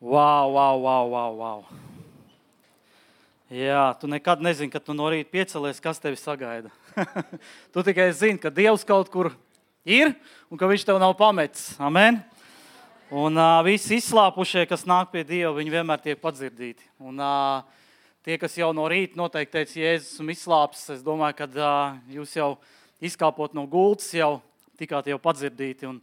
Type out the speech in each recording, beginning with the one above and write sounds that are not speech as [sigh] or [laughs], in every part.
Wow, wow, wow, wow, wow. Jā, tu nekad nezini, kad tu no rīta piecelies, kas tevi sagaida. [laughs] tu tikai zini, ka Dievs kaut kur ir un ka Viņš tev nav pametis. Amen. Un uh, visi izslāpušie, kas nāk pie Dieva, viņi vienmēr tiek padzirdīti. Un, uh, tie, kas jau no rīta noteikti teica, Jēzus, esmu izslāpis, es domāju, ka uh, jūs jau izkāpot no gultas, jau tikāt jau padzirdīti. Un,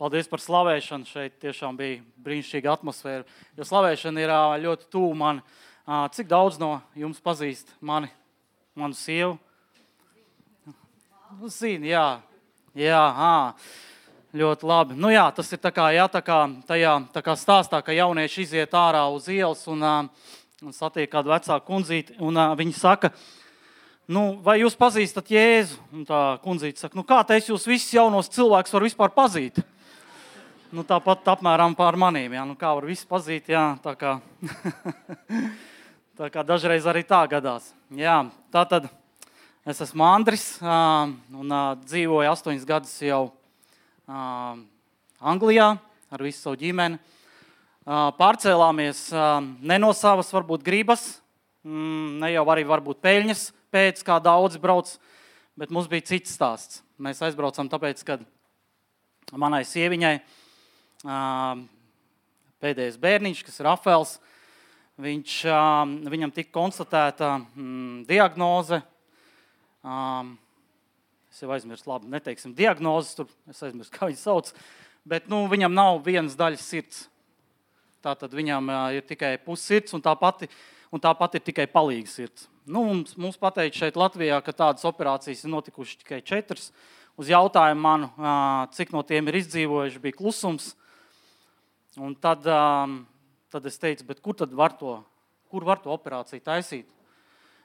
paldies par slavēšanu. Šeit tiešām bija brīnišķīga atmosfēra. Jo slavēšana ir ļoti tuvu man. Cik daudz no jums pazīst mani, manu sievu? Nu, zini, jā, jā. Uh. Ļoti labi. Nu, jā, tas ir tā kā, jā, tā kā tajā tā kā stāstā, ka jaunieši iziet ārā uz ielas un, un satiek kādu vecāku kundzīti. Un, viņi saka, nu, vai jūs pazīstat Jēzu? Un tā kundzīte saka, nu, kā es jūs visus jaunos cilvēkus varu vispār pazīt? Nu, tāpat apmēram pār manīm. Jā. Nu, kā var visu pazīt? Jā, tā, kā, [laughs] tā kā dažreiz arī tā gadās. Jā, tā tad es esmu Andris un dzīvoju astoņas gadus jau Anglijā ar visu savu ģimeni. Pārcēlāmies ne no savas varbūt gribas, mm, ne jau arī varbūt peļņas pēc, kā daudzi brauc, bet mums bija cits stāsts. Mēs aizbraucam tāpēc, ka manai sieviņai pēdējais bērniņš, kas ir Rafēls, viņš, viņam tika konstatēta mm, diagnoze Es jau aizmirsu, labi, neteiksim, diagnozes, tur es aizmirsu, kā viņi sauc. Bet nu, viņam nav vienas daļas sirds. Tā tad viņam ir tikai pussirds, un tā pati, un tā pati ir tikai palīga sirds. Nu, mums, mums pateica šeit Latvijā, ka tādas operācijas ir notikušas tikai četras. Uz jautājumu manu, cik no tiem ir izdzīvojuši, bija klusums. Un tad, tad es teicu, kur tad var to, kur var to operāciju taisīt?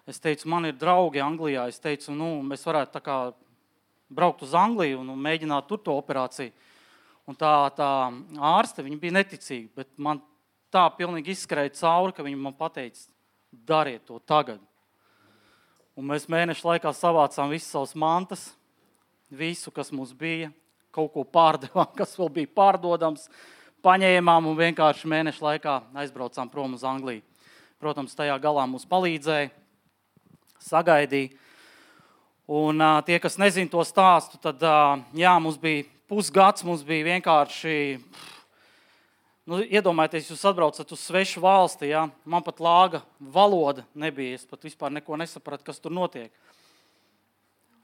Es teicu, man ir draugi Anglijā. Es teicu, nu, mēs varētu braukt uz Angliju un, un mēģināt tur to operāciju. Un tā, tā ārste bija neticīga, bet man tā pilnīgi izskrēja cauri, ka viņa man teica, dariet to tagad. Un mēs mēnešu laikā savācām visas savas mantas, visu, kas mums bija, kaut ko pārdevām, [laughs] kas vēl bija pārdodams, paņēmām un vienkārši mēnešu laikā aizbraucām prom uz Angliju. Protams, tajā galā mums palīdzēja, sagaidīja. Un uh, tie, kas nezina to stāstu, tad uh, jā, mums bija pusgads, mums bija vienkārši. Nu, iedomājieties, jūs atbraucat uz svešu valsti, ja? man pat lāga valoda nebija. Es pat vispār nesapratu, kas tur notiek.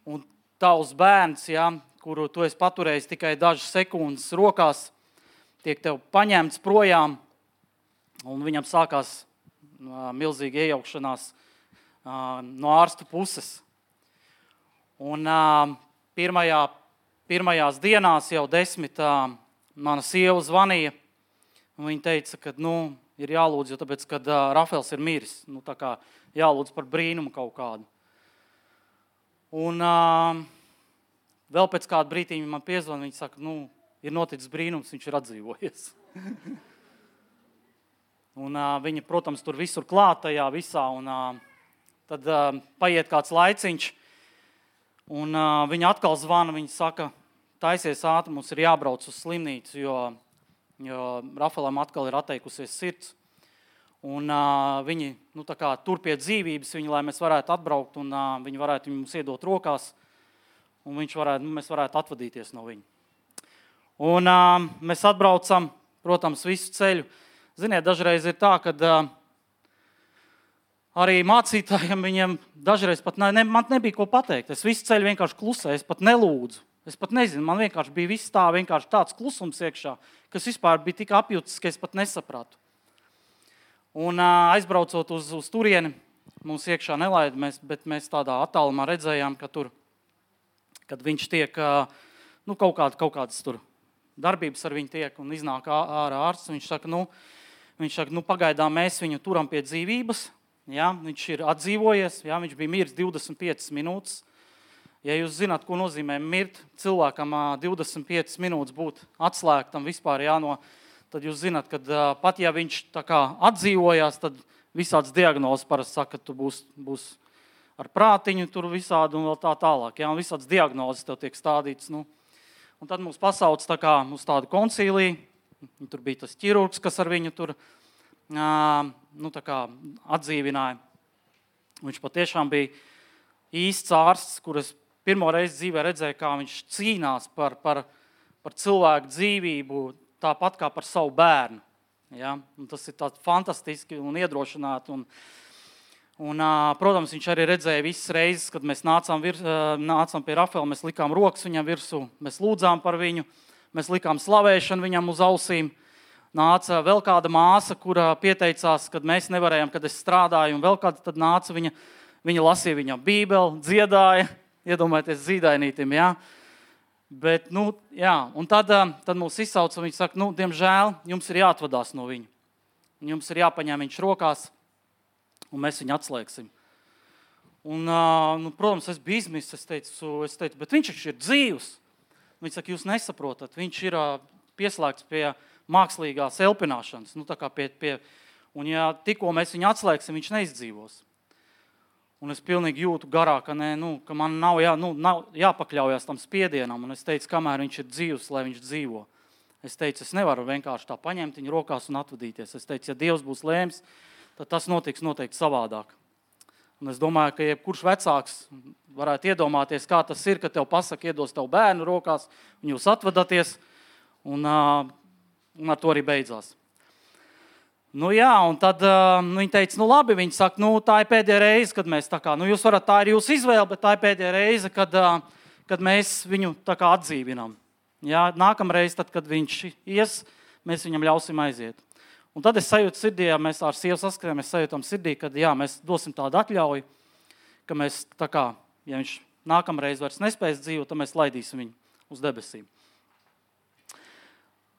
Un tavs bērns, ja, kuru tu esi paturējis tikai dažas sekundes rokās, tiek tev paņemts projām, un viņam sākās milzīga iejaukšanās no ārsta puses. Un pirmajā, pirmajās dienās jau desmit mana sieva zvanīja. Viņa teica, ka nu, ir jālūdz, jo tāpēc, kad Rafēls ir miris, nu, tā kā jālūdz par brīnumu kaut kādu. Un vēl pēc kāda brīdiņa man piezvanīja, viņa saka, nu, ir noticis brīnums, viņš ir atdzīvojies. [laughs] un, uh, viņa, protams, tur visur klātajā visā, un uh, tad uh, paiet kāds laiciņš, Un, uh, viņa atkal zvana, viņa saka, taisies ātri, mums ir jābrauc uz slimnīcu, jo, jo Rafaelam atkal ir atteikusies sirds. Un, uh, viņi nu, tur pie dzīvības, viņi, lai mēs varētu atbraukt un uh, viņi varētu mums iedot rokās, un varētu, nu, mēs varētu atvadīties no viņa. Un, uh, mēs atbraucam, protams, visu ceļu. Ziniet, dažreiz ir tā, ka uh, arī mācītājiem viņiem dažreiz pat ne, ne, nebija ko pateikt. Es visu ceļu vienkārši klusēju, es pat nelūdzu. Es pat nezinu, man vienkārši bija viss tā, vienkārši tāds klusums iekšā, kas vispār bija tik apjūts, ka es pat nesapratu. Un aizbraucot uz, uz turieni, mums iekšā nelaida, mēs, bet mēs tādā attālumā redzējām, ka tur, kad viņš tiek, nu, kaut, kād, kaut kādas tur darbības ar viņu tiek un iznāk ārā ārsts, viņš saka, nu, viņš saka, nu, pagaidām mēs viņu turam pie dzīvības, Ja, viņš ir atdzīvojies, ja, viņš bija miris 25 minūtes. Ja jūs zināt, ko nozīmē mirt, cilvēkam 25 minūtes būt atslēgtam vispār, ja, no, tad jūs zināt, ka pat ja viņš atdzīvojās, tad visādas diagnozes parasti saka, ka tu būsi būs ar prātiņu, tur visādi un tā tālāk. Ja, un visādas diagnozes tev tiek stādītas. Nu. Un tad mums pasauc tā kā uz tādu koncīliju. Tur bija tas ķirurgs, kas ar viņu tur nu, atdzīvināja. Viņš patiešām bija īsts ārsts, kurus pirmo reizi dzīvē redzēju, kā viņš cīnās par, par, par cilvēku dzīvību, tāpat kā par savu bērnu. Ja? Un tas ir fantastiski un iedrošināti. Un, un, protams, viņš arī redzēja visas reizes, kad mēs nācām, vir, nācām pie Rafaela, mēs likām rokas viņam virsū, mēs lūdzām par viņu, mēs likām slavēšanu viņam uz ausīm nāca vēl kāda māsa, kura pieteicās, kad mēs nevarējām, kad es strādāju, un vēl kāda tad nāca viņa, viņa lasīja viņam bībeli, dziedāja, iedomājieties zīdainītim, jā. Bet, nu, jā, un tad, tad mūs izsauca, un viņi saka, nu, diemžēl, jums ir jāatvadās no viņa. Jums ir jāpaņem viņš rokās, un mēs viņu atslēgsim. Un, nu, protams, es biju izmisis, es teicu, es teicu, bet viņš ir dzīvs. Viņi saka, jūs nesaprotat, viņš ir pieslēgts pie mākslīgās elpināšanas. Nu, pie, pie, un, ja tikko mēs viņu atslēgsim, viņš neizdzīvos. Un es pilnīgi jūtu garā, ka, ne, nu, ka man nav, jā, nu, nav jāpakļaujas tam spiedienam. Un es teicu, kamēr viņš ir dzīvs, lai viņš dzīvo. Es teicu, es nevaru vienkārši tā paņemt viņu rokās un atvadīties. Es teicu, ja Dievs būs lēms, tad tas notiks noteikti savādāk. Un es domāju, ka jebkurš vecāks varētu iedomāties, kā tas ir, kad tev pasaka, iedos tev bērnu rokās, un jūs atvadaties. Un, Un ar to arī beidzās. Nu, jā, un tad uh, viņi teica, nu, labi, viņi saka, nu, tā ir pēdējā reize, kad mēs tā kā, nu, jūs varat, tā ir jūsu izvēle, bet tā ir pēdējā reize, kad, kad mēs viņu tā kā atdzīvinām. Jā, nākamreiz, tad, kad viņš ies, mēs viņam ļausim aiziet. Un tad es sajūtu sirdī, ja mēs ar sievu saskaramies, sajūtam sirdī, ka jā, mēs dosim tādu atļauju, ka mēs kā, ja viņš nākamreiz vairs nespēs dzīvot, tad mēs laidīsim viņu uz debesīm.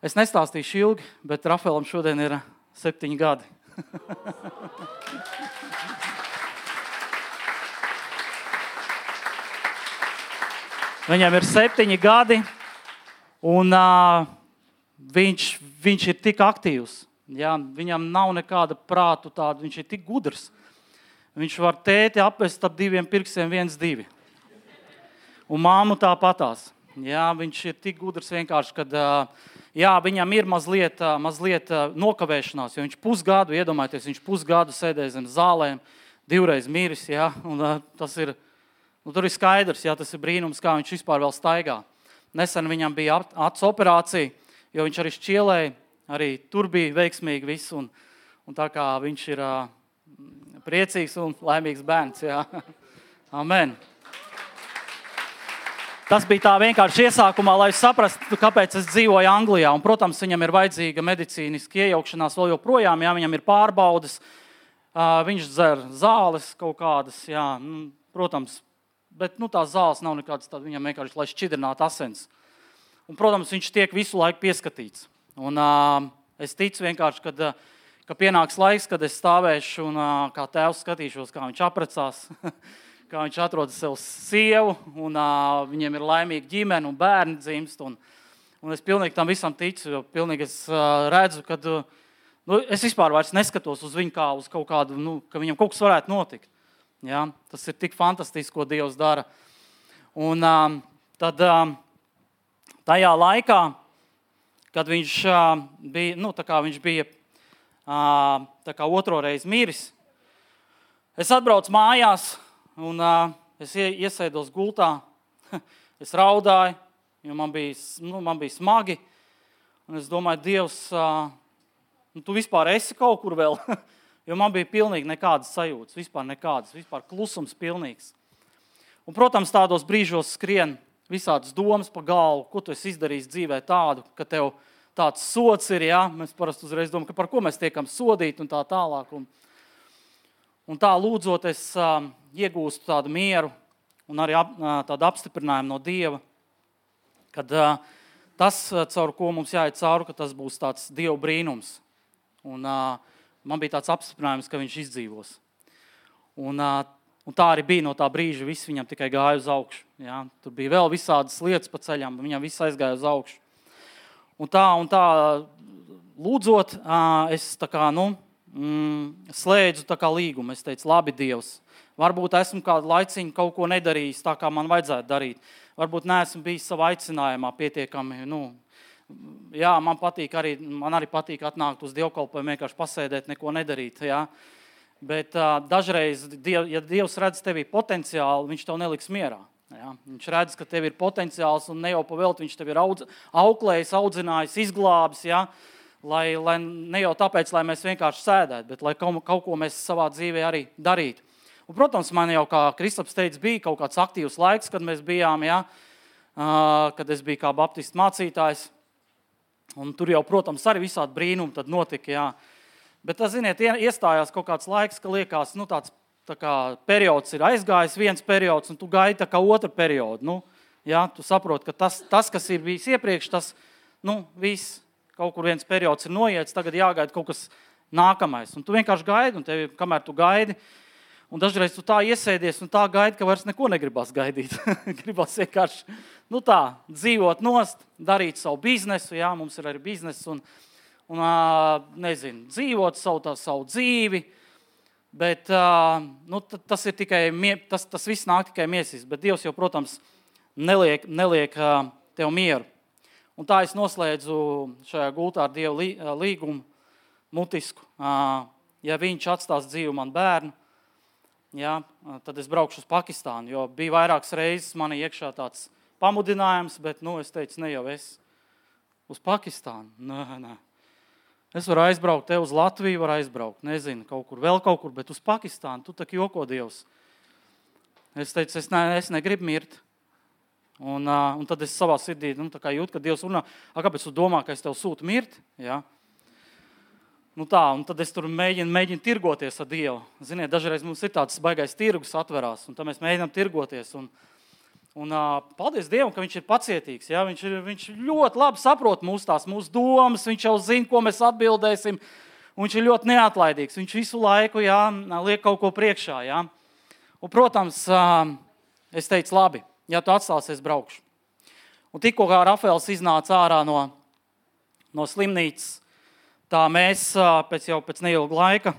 Es nestāstīšu ilgi, bet Rafaelam šodien ir septiņi gadi. [laughs] Viņam ir septiņi gadi, un uh, viņš, viņš ir tik aktīvs. Jā, viņam nav nekāda prāta, tāda, viņš ir tik gudrs. Viņš var tēti apvest ap diviem pirkstiem, viens, divi. Un māmu tāpatās. Jā, viņš ir tik gudrs vienkārši, uh, jā, viņam ir mazliet, mazliet nokavēšanās, viņš pusgadu, iedomājieties, viņš pusgadu sēdēja zem zālēm, divreiz miris. Jā, un, tas ir, nu, tur ir skaidrs, jā, tas ir brīnums, kā viņš vispār vēl staigā. Nesen viņam bija acu operācija, jo viņš arī šķielēja, arī tur bija veiksmīgi viss. Un, un tā kā viņš ir priecīgs un laimīgs bērns. Jā. [laughs] Amen. Tas bija tā vienkārši iesākumā, lai saprastu, kāpēc es dzīvoju Anglijā. Un, protams, viņam ir vajadzīga medicīniska iejaukšanās vēl joprojām, ja viņam ir pārbaudas, viņš dzer zāles kaut kādas, jā, nu, protams, bet nu, tās zāles nav nekādas tādas, viņam vienkārši, lai šķidrinātu asins. Un, protams, viņš tiek visu laiku pieskatīts. Un, uh, es ticu vienkārši, kad, ka pienāks laiks, kad es stāvēšu un uh, kā tēvs skatīšos, kā viņš aprecās. [laughs] kā viņš atrod sev sievu, un uh, viņiem ir laimīga ģimene un bērni dzimst. Un, un es pilnīgi tam visam ticu, jo pilnīgi es uh, redzu, ka uh, nu, es vispār neskatos uz viņu kā uz kaut kādu, nu, ka viņam kaut kas varētu notikt. Ja? Tas ir tik fantastiski, ko Dievs dara. Un uh, tad uh, tajā laikā, kad viņš bija, nu, viņš bija otro reizi miris, es atbraucu mājās un es iesēdos gultā, [laughs] es raudāju, jo man bija, nu, man bija smagi. Un es domāju, Dievs, nu, tu vispār esi kaut kur vēl. [laughs] jo man bija pilnīgi nekādas sajūtas, vispār nekādas, vispār klusums pilnīgs. Un, protams, tādos brīžos skrien visādas domas pa galvu, ko tu esi izdarījis dzīvē tādu, ka tev tāds sots ir. Ja? Mēs parasti uzreiz domājam, par ko mēs tiekam sodīti un tā tālāk. Un, un tā lūdzot, es uh, iegūstu tādu mieru un arī ap, tādu apstiprinājumu no Dieva, kad tas, caur ko mums jāiet cauri, ka tas būs tāds Dieva brīnums. Un, man bija tāds apstiprinājums, ka viņš izdzīvos. Un, un tā arī bija no tā brīža. Viss viņam tikai gāja uz augšu. Ja? Tur bija vēl visādas lietas pa ceļam, viņam viss aizgāja uz augšu. Un tā, un tā lūdzot, es tā kā, nu, mm, slēdzu līgumu. Es teicu, labi, Dievs, Varbūt esmu kādu laiciņu kaut ko nedarījis tā, kā man vajadzētu darīt. Varbūt neesmu bijis savā aicinājumā pietiekami nu, jā, man patīk arī, man arī patīk atnākt uz dievkalpojumu, vienkārši pasēdēt, neko nedarīt. Jā. Bet uh, dažreiz, diev, ja Dievs redz tevī potenciālu, viņš tev neliks mierā. Ja? Viņš redz, ka tev ir potenciāls un ne jau pavēlti viņš tev ir audz, auklējis, audzinājis, izglābis. Ja? Lai, lai ne jau tāpēc, lai mēs vienkārši sēdētu, bet lai kaut, kaut ko mēs savā dzīvē arī darītu. Un, protams, man jau, kā Kristaps teica, bija kaut kāds aktīvs laiks, kad mēs bijām, ja? uh, kad es biju kā baptistu mācītājs. Un tur jau, protams, arī visādi brīnumi notika. Jā. Bet, tas, ziniet, iestājās kaut kāds laiks, ka liekas, nu, tāds kā, periods ir aizgājis, viens periods, un tu gaidi tā otru periodu. Nu, jā, tu saproti, ka tas, tas, kas ir bijis iepriekš, tas nu, viss kaut kur viens periods ir noiets, tagad jāgaida kaut kas nākamais. Un tu vienkārši gaidi, un tev, kamēr tu gaidi, Un dažreiz tu tā iesēdies un tā gaidi, ka vairs neko negribas gaidīt. [laughs] gribas vienkārši nu tā, dzīvot nost, darīt savu biznesu. Jā, mums ir arī biznesa un, un nezinu, dzīvot savu, savu dzīvi. Bet nu, tas, ir tikai, tas, tas viss nāk tikai miesīs. Bet Dievs jau, protams, neliek, neliek tev mieru. Un tā es noslēdzu šajā gultā ar Dievu līgumu, mutisku. Ja viņš atstās dzīvu man bērnu, ja, tad es braukšu uz Pakistānu. Jo bija vairākas reizes man iekšā tāds pamudinājums, bet nu, es teicu, ne jau es uz Pakistānu. Nē, nē. Es varu aizbraukt te uz Latviju, varu aizbraukt, nezinu, kaut kur vēl kaut kur, bet uz Pakistānu tu tā kā joko Dievs. Es teicu, es, ne, es negribu mirt. Un, uh, un tad es savā sirdī nu, jūtu, ka Dievs runā, kāpēc tu domā, ka es tev sūtu mirt? Ja? Nu tā, un tad es tur mēģinu, mēģinu tirgoties ar Dievu. Ziniet, dažreiz mums ir tāds baisais tirgus, atverās, un tad mēs mēģinām tirgoties. Un, un, uh, paldies Dievam, ka Viņš ir pacietīgs. Ja? Viņš, ir, viņš ļoti labi saprot mūsu, tās, mūsu domas, Viņš jau zina, ko mēs atbildēsim. Viņš ir ļoti neatlaidīgs. Viņš visu laiku ja, liek kaut ko priekšā. Ja? Un, protams, uh, es teicu, labi, ja tu atstāsies, braukšu. Un tikko kā Rafaels iznāca ārā no, no slimnīcas, Tā mēs pēc jau pēc neilga laika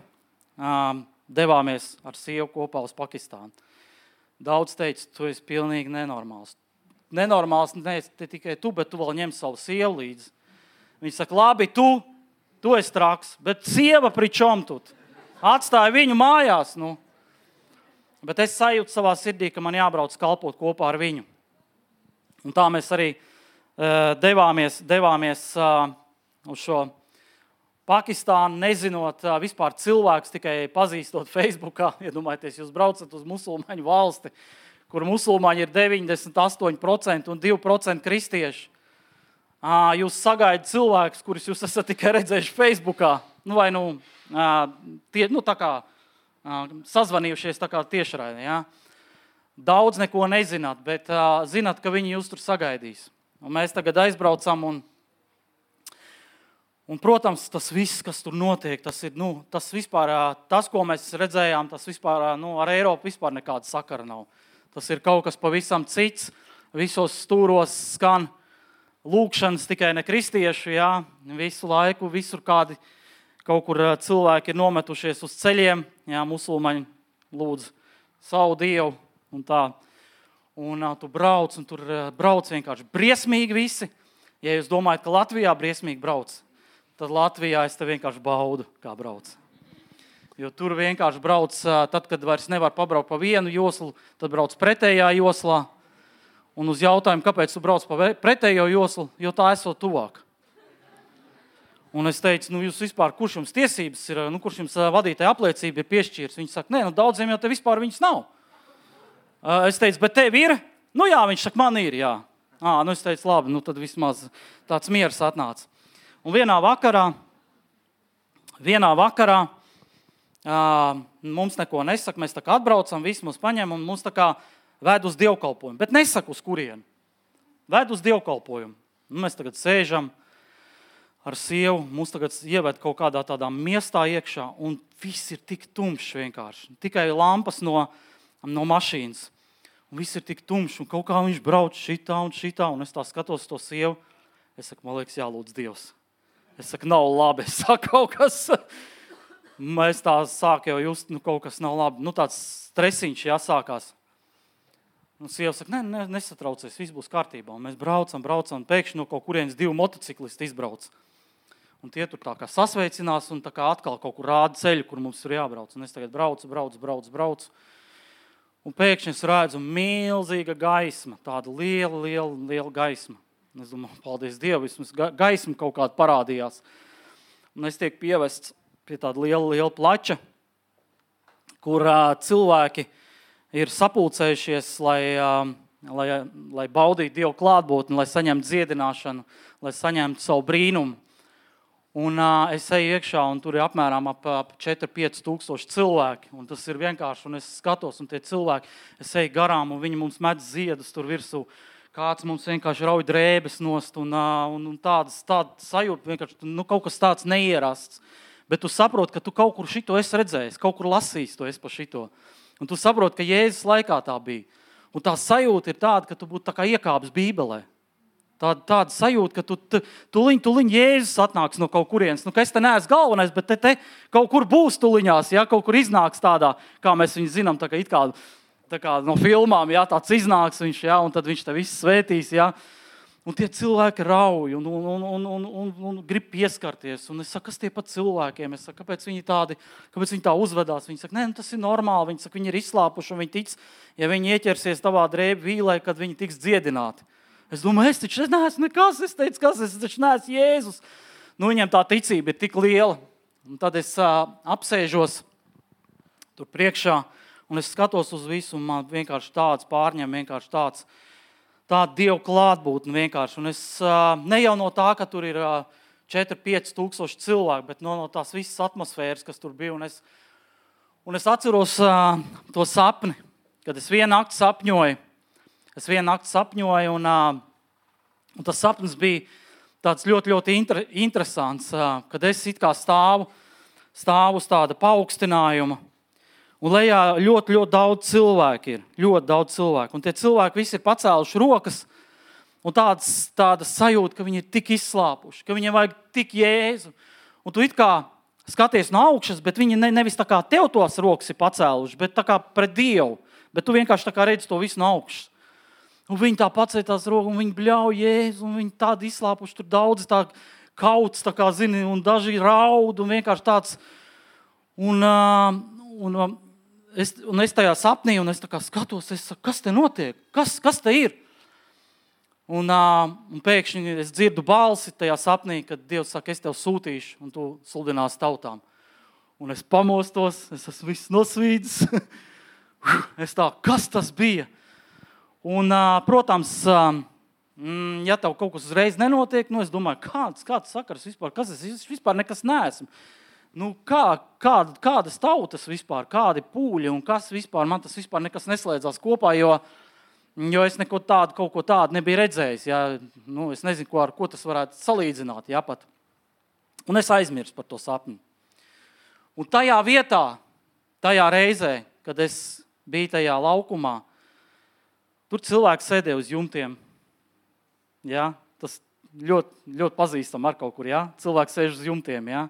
devāmies ar sievu kopā uz Pakistānu. Daudz teica, tu esi pilnīgi nenormāls. Nenormāls ne tikai tu, bet tu vēl ņem savu sievu līdzi. Viņi saka, labi, tu, tu esi traks, bet sieva pričom tu. Atstāja viņu mājās. Nu. Bet es sajūtu savā sirdī, ka man jābrauc kalpot kopā ar viņu. Un tā mēs arī uh, devāmies, devāmies uh, uz šo Pakistānu, nezinot vispār cilvēkus, tikai pazīstot Facebookā. [laughs] Iedomājieties, jūs braucat uz musulmaņu valsti, kur musulmaņi ir 98% un 2% kristieši. Jūs sagaidat cilvēkus, kurus jūs esat tikai redzējuši Facebookā, nu, vai nu, tie, nu, kā, sazvanījušies tiešraidē. Ja? Daudz neko nezināt, bet zināt, ka viņi jūs tur sagaidīs. Un mēs tagad aizbraucam un Un, protams, tas viss, kas tur notiek, tas ir nu, tas, vispār, tas, ko mēs redzējām, tas vispār, nu, ar Eiropu vispār nekāda sakara nav. Tas ir kaut kas pavisam cits. Visos stūros skan lūkšanas tikai ne kristiešu. Jā. Visu laiku, visur kādi kaut kur cilvēki ir nometušies uz ceļiem. Jā, musulmaņi lūdz savu dievu un tā. Un uh, tu brauc, un tur uh, brauc vienkārši briesmīgi visi. Ja jūs domājat, ka Latvijā briesmīgi brauc, tad Latvijā es te vienkārši baudu, kā brauc. Jo tur vienkārši brauc, tad, kad vairs nevar pabraukt pa vienu joslu, tad brauc pretējā joslā. Un uz jautājumu, kāpēc tu brauc pa pretējo joslu, jo tā esot tuvāk. Un es teicu, nu, jūs vispār, kurš jums tiesības ir, nu, kurš jums vadītāja apliecība ir piešķīris? Viņi saka, nē, nu, daudziem jau te vispār viņas nav. Es teicu, bet tev ir? Nu, jā, viņš saka, man ir, jā. À, nu, es teicu, labi, nu, tad vismaz tāds miers atnāca. Un vienā vakarā, vienā vakarā uh, mums neko nesaka, mēs atbraucam, visi mūs paņem un mūs ved uz dievkalpojumu. Bet nesaka, uz kurienu. Ved uz dievkalpojumu. Nu, mēs tagad sēžam ar sievu, mūs tagad ieved kaut kādā tādā miestā iekšā, un viss ir tik tumšs vienkārši. Tikai lampas no, no mašīnas. Un viss ir tik tumšs, un kaut kā viņš brauc šitā un šitā, un es tā skatos to sievu. Es saku, man liekas, jālūdz Dievs. Es saku, nav labi. [laughs] Es saku, kaut kas. Mēs tā sākām jau just, nu, kaut kas nav labi. Nu, tāds stresiņš jāsākās. Un sieva saka, ne, ne, nesatraucies, viss būs kārtībā. Un mēs braucam, braucam, un pēkšņi no kaut kurienes divi motociklisti izbrauc. Un tie tur tā kā sasveicinās un tā kā atkal kaut kur rāda ceļu, kur mums ir jābrauc. Un es tagad braucu, braucu, braucu. braucu. Un pēkšņi es redzu milzīga gaisma, tāda liela, liela, liela gaisma. Es domāju, paldies Dievam, vismaz gaisma kaut kāda parādījās. Un es tiek pievests pie tāda liela, liela plača, kur uh, cilvēki ir sapulcējušies, lai, uh, lai, lai baudītu Dievu klātbūtni, lai saņemtu dziedināšanu, lai saņemtu savu brīnumu. Un uh, es eju iekšā, un tur ir apmēram ap, ap 4-5 tūkstoši cilvēki. Tas ir vienkārši, un es skatos, un tie cilvēki, es eju garām, un viņi mums met ziedus tur virsū. Kāds mums vienkārši rauj drēbes nost, un, un, un tādas, tādas sajūta, vienkārši nu, kaut kas tāds neierasts. Bet tu saproti, ka tu kaut kur šito esi redzējis, kaut kur lasījis to es pa šito. Un tu saproti, ka Jēzus laikā tā bija. Un tā sajūta ir tāda, ka tu būtu iekāpis Bībelē. Tāda, tāda sajūta, ka tu tuliņ, tuliņ Jēzus atnāks no kaut kurienes. Nu, es te neesmu galvenais, bet te, te kaut kur būs tuliņās, ja kaut kur iznāks tādā, kā mēs viņu zinām, tā kā, kā, tā kā no filmām, ja tāds iznāks viņš, ja, un tad viņš te viss svētīs. Ja. Un tie cilvēki rauj un, un, un, un, un, un, un grib pieskarties. Un es saku, kas tie pat cilvēkiem? Es saku, kāpēc viņi, tādi, kāpēc viņi tā uzvedās? Viņi saka, nē, nu, tas ir normāli. Viņi saka, viņi ir izslāpuši un viņi tic, ja viņi ieķersies tavā drēbju vīlē, kad viņi tiks dziedināti. Es domāju, es taču neesmu nekas, es teicu, kas es taču neesmu Jēzus. Nu, viņam tā ticība ir tik liela. Un tad es uh, apsēžos tur priekšā un es skatos uz visu, un man vienkārši tāds pārņem, vienkārši tāds, tāda dievu klātbūtne vienkārši. Un es ne jau no tā, ka tur ir uh, 4-5 tūkstoši cilvēku, bet no, no tās visas atmosfēras, kas tur bija. Un es, un es atceros to sapni, kad es vienu nakti sapņoju, Es vienu nakti sapņoju, un, un tas sapnis bija tāds ļoti, ļoti inter, interesants, kad es stāvu, stāvu uz tāda paaugstinājuma. Un lejā ļoti, ļoti daudz cilvēku ir. Ļoti daudz cilvēku. Un tie cilvēki visi ir pacēluši rokas. Un tāds, tāda sajūta, ka viņi ir tik izslāpuši, ka viņiem vajag tik jēzu. Un tu it kā skaties no augšas, bet viņi ne, nevis tā kā tev tos rokas ir pacēluši, bet kā pret Dievu. Bet tu vienkārši redzi to visu no augšas. Un viņi tā paceļās roku, un viņi bļauj, jēzus, un viņi tādi izslāpuši, tur daudz tā kauts, tā kā zini, un daži raud, un vienkārši tāds. Un, un, un, es, un es tajā sapnī, un es skatos, es saku, kas te notiek, kas, kas te ir? Un, un pēkšņi es dzirdu balsi tajā sapnī, kad Dievs saka, es tev sūtīšu, un tu sludinās tautām. Un es pamostos, es esmu viss nosvīdis. [laughs] es tā, kas tas bija? Un, protams, mm, ja tev kaut kas uzreiz nenotiek, nu, es domāju, kāds, kāds sakars vispār, kas es, es vispār nekas neesmu. Nu, kā, kāda, kādas tautas vispār, kādi pūļi un kas vispār, man tas vispār neslēdzās kopā, jo, jo es neko tādu, kaut ko tādu nebiju redzējis. Ja, nu, es nezinu, ko, ar ko tas varētu salīdzināt. Ja, pat. Un es aizmirsu par to sapni. Un tajā vietā, tajā reizē, kad es biju tajā laukumā, Tur cilvēks sēdēja uz jumtiem. Ja? Tas ļoti, ļoti pazīstams ar kaut kur. Ja? Cilvēks sēž uz jumtiem. Ja?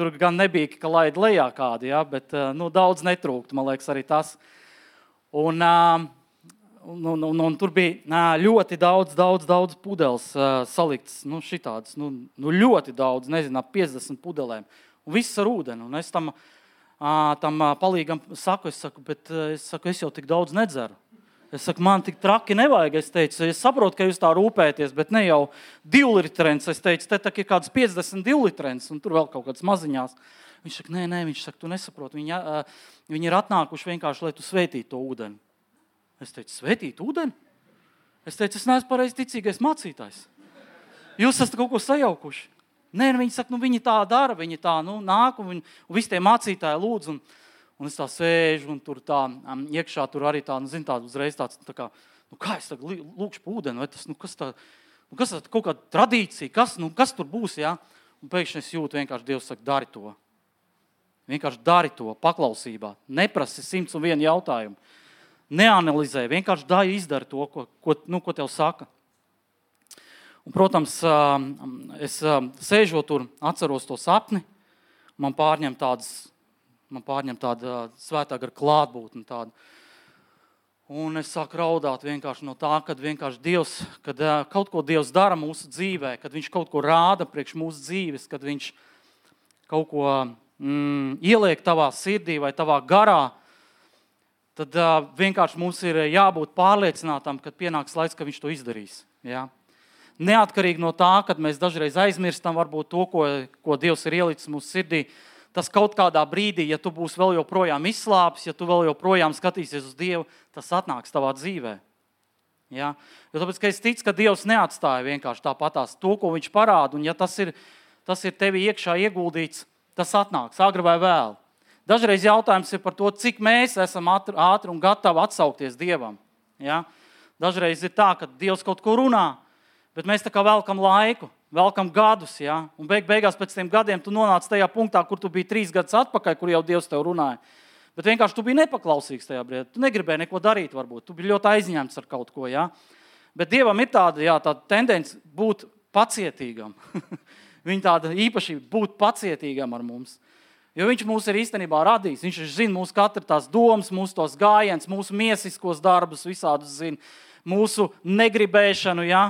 Tur gan nebija, ka laid lejā kādu, ja? bet eh, nu, daudz netrūkst. Man liekas, arī tas. Un, eh, un, un, un, un tur bija ļoti daudz, daudz, daudz pudeles saliktas. Nu, šitādas, nu, nu, ļoti daudz, nezinu, ap 50 pudelēm. Un viss ar ūdeni. Un es tam, tam palīgam saku, es saku, bet es, saku, es jau tik daudz nedzeru. Es saku, man tik traki nevajag. Es teicu, es saprotu, ka jūs tā rūpēties, bet ne jau divu litrens. Es teicu, te ir kaut kāds 52 litrens, un tur vēl kaut kāds maziņās. Viņš saka, nē, nē, viņš saka, tu nesaproti. Viņi, uh, viņi ir atnākuši vienkārši, lai tu svētītu to ūdeni. Es teicu, svētīt ūdeni? Es teicu, es neesmu pareizi ticīgais mācītājs. Jūs esat kaut ko sajaukuši. Nē, viņi saka, nu, viņi tā dara, viņi tā nu, nāk, un, viņi, un visi tie mācītāji lūdz. Un, Un es tā sēžu, un tur tā um, iekšā tur arī tā, nu, zin, tā uzreiz tāds, tā kā, nu, kā es tagad lūkšu pūdeni, vai tas, nu, kas tā, nu, kas tā, kaut kāda tradīcija, kas, nu, kas tur būs, jā? Un pēkšņi es jūtu vienkārši Dievs saka, dari to. Vienkārši dari to paklausībā. Neprasi simts un vienu jautājumu. Neanalizē, vienkārši dāji izdari to, ko, ko, nu, ko tev saka. Un, protams, es sēžot tur, atceros to sapni, man pārņem tādas man pārņem tāda svētā gara klātbūtne. Tāda. Un es sāku raudāt vienkārši no tā, ka Dievs, kad kaut ko Dievs dara mūsu dzīvē, kad Viņš kaut ko rāda priekš mūsu dzīves, kad Viņš kaut ko mm, ieliek tavā sirdī vai tavā garā, tad uh, vienkārši mums ir jābūt pārliecinātam, ka pienāks laiks, ka Viņš to izdarīs. Ja? Neatkarīgi no tā, kad mēs dažreiz aizmirstam varbūt to, ko, ko Dievs ir ielicis mūsu sirdī, uh, tas kaut kādā brīdī, ja tu būsi vēl joprojām izslāpis, ja tu vēl joprojām skatīsies uz Dievu, tas atnāks tavā dzīvē. Ja? Jo tāpēc, es ticu, ka Dievs neatstāja vienkārši tāpatās to, ko Viņš parāda. Un, ja tas ir, tas ir tevi iekšā ieguldīts, tas atnāks agri vai vēl. Dažreiz jautājums ir par to, cik mēs esam ātri un gatavi atsaukties Dievam. Ja? Dažreiz ir tā, ka Dievs kaut ko runā, bet mēs tā kā velkam laiku velkam gadus, ja? un beig, beigās pēc tam gadiem tu nonāc tajā punktā, kur tu biji trīs gadus atpakaļ, kur jau Dievs tev runāja. Bet vienkārši tu biji nepaklausīgs tajā brīdī. Tu negribēji neko darīt, varbūt. Tu biji ļoti aizņemts ar kaut ko. Ja? Bet Dievam ir tāda, jā, tāda tendence būt pacietīgam. [laughs] Viņa tāda īpašība būt pacietīgam ar mums. Jo viņš mūs ir īstenībā radījis. Viņš zina mūsu katru tās domas, mūsu tos gājienus, mūsu miesiskos darbus, visādus zina, mūsu negribēšanu. Ja?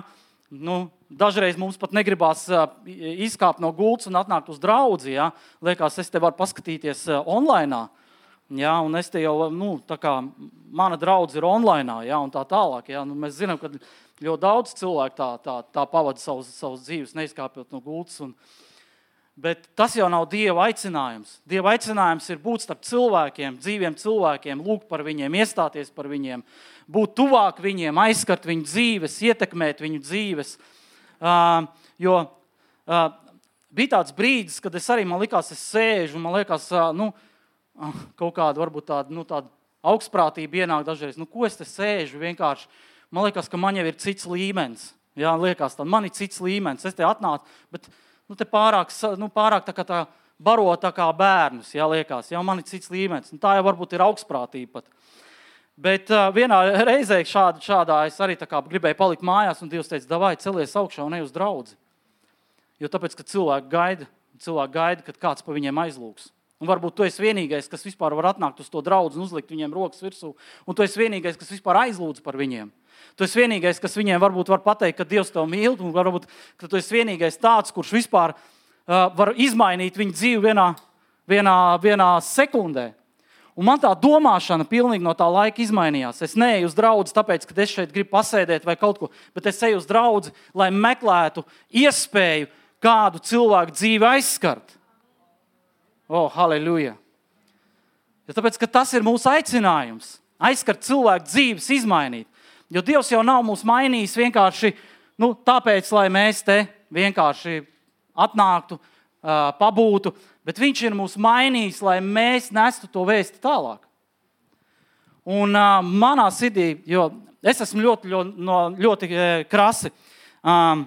Nu, Dažreiz mums pat negribās izkāpt no gultas un atnākt uz draugu. Ja? Liekas, es te varu paskatīties online. Ja, un es te jau, nu, tā kā mana draudzene ir online, ja, un tā tālāk. Ja, nu, mēs zinām, ka ļoti daudz cilvēku tā, tā, tā pavada savus, savus dzīves, neizkāpjot no gultas. Un, bet tas jau nav Dieva aicinājums. Dieva aicinājums ir būt starp cilvēkiem, dzīviem cilvēkiem, lūgt par viņiem, iestāties par viņiem, būt tuvāk viņiem, aizskart viņu dzīves, ietekmēt viņu dzīves. Jo bija tāds brīdis, kad es arī man likās, es sēžu, un man liekas, nu, kaut kāda varbūt tāda, nu, tāda augstprātība ienāk dažreiz. Nu, ko es te sēžu? Vienkārši man liekas, ka man jau ir cits līmenis. Jā, liekas, tā man ir cits līmenis. Es te atnācu, bet nu, te pārāk, nu, pārāk tā kā tā baro tā kā bērnus. Jā, liekas, jau man ir cits līmenis. Nu, tā jau varbūt ir augstprātība pat. Bet uh, vienā reizē šādā, šādā es arī gribēju palikt mājās, un Dievs teica, vai celies augšā un ej uz draugu. Jo tāpēc, ka cilvēki gaida, cilvēki gaida, kad kāds pa viņiem aizlūgs. Un varbūt tu esi vienīgais, kas vispār var atnākt uz to draugu un uzlikt viņiem rokas virsū. Un tu esi vienīgais, kas vispār aizlūdz par viņiem. Tu esi vienīgais, kas viņiem varbūt var pateikt, ka Dievs tevi mīl, un varbūt tu esi vienīgais tāds, kurš vispār uh, var izmainīt viņu dzīvi vienā, vienā, vienā sekundē. Un man tā domāšana pilnīgi no tā laika izmainījās. Es neeju uz draugu, tāpēc, ka es šeit gribu pasēdēt vai kaut ko, bet es eju uz draugu, lai meklētu iespēju kādu cilvēku dzīvi aizskart. O, oh, halleluja! Ja tāpēc, tas ir mūsu aicinājums. Aizskart cilvēku dzīves, izmainīt. Jo Dievs jau nav mūs mainījis vienkārši nu, tāpēc, lai mēs te vienkārši atnāktu, uh, pabūtu, bet Viņš ir mūs mainījis, lai mēs nestu to vēstu tālāk. Un uh, manā sirdī, jo es esmu ļoti, ļoti, no, ļoti krasi, um,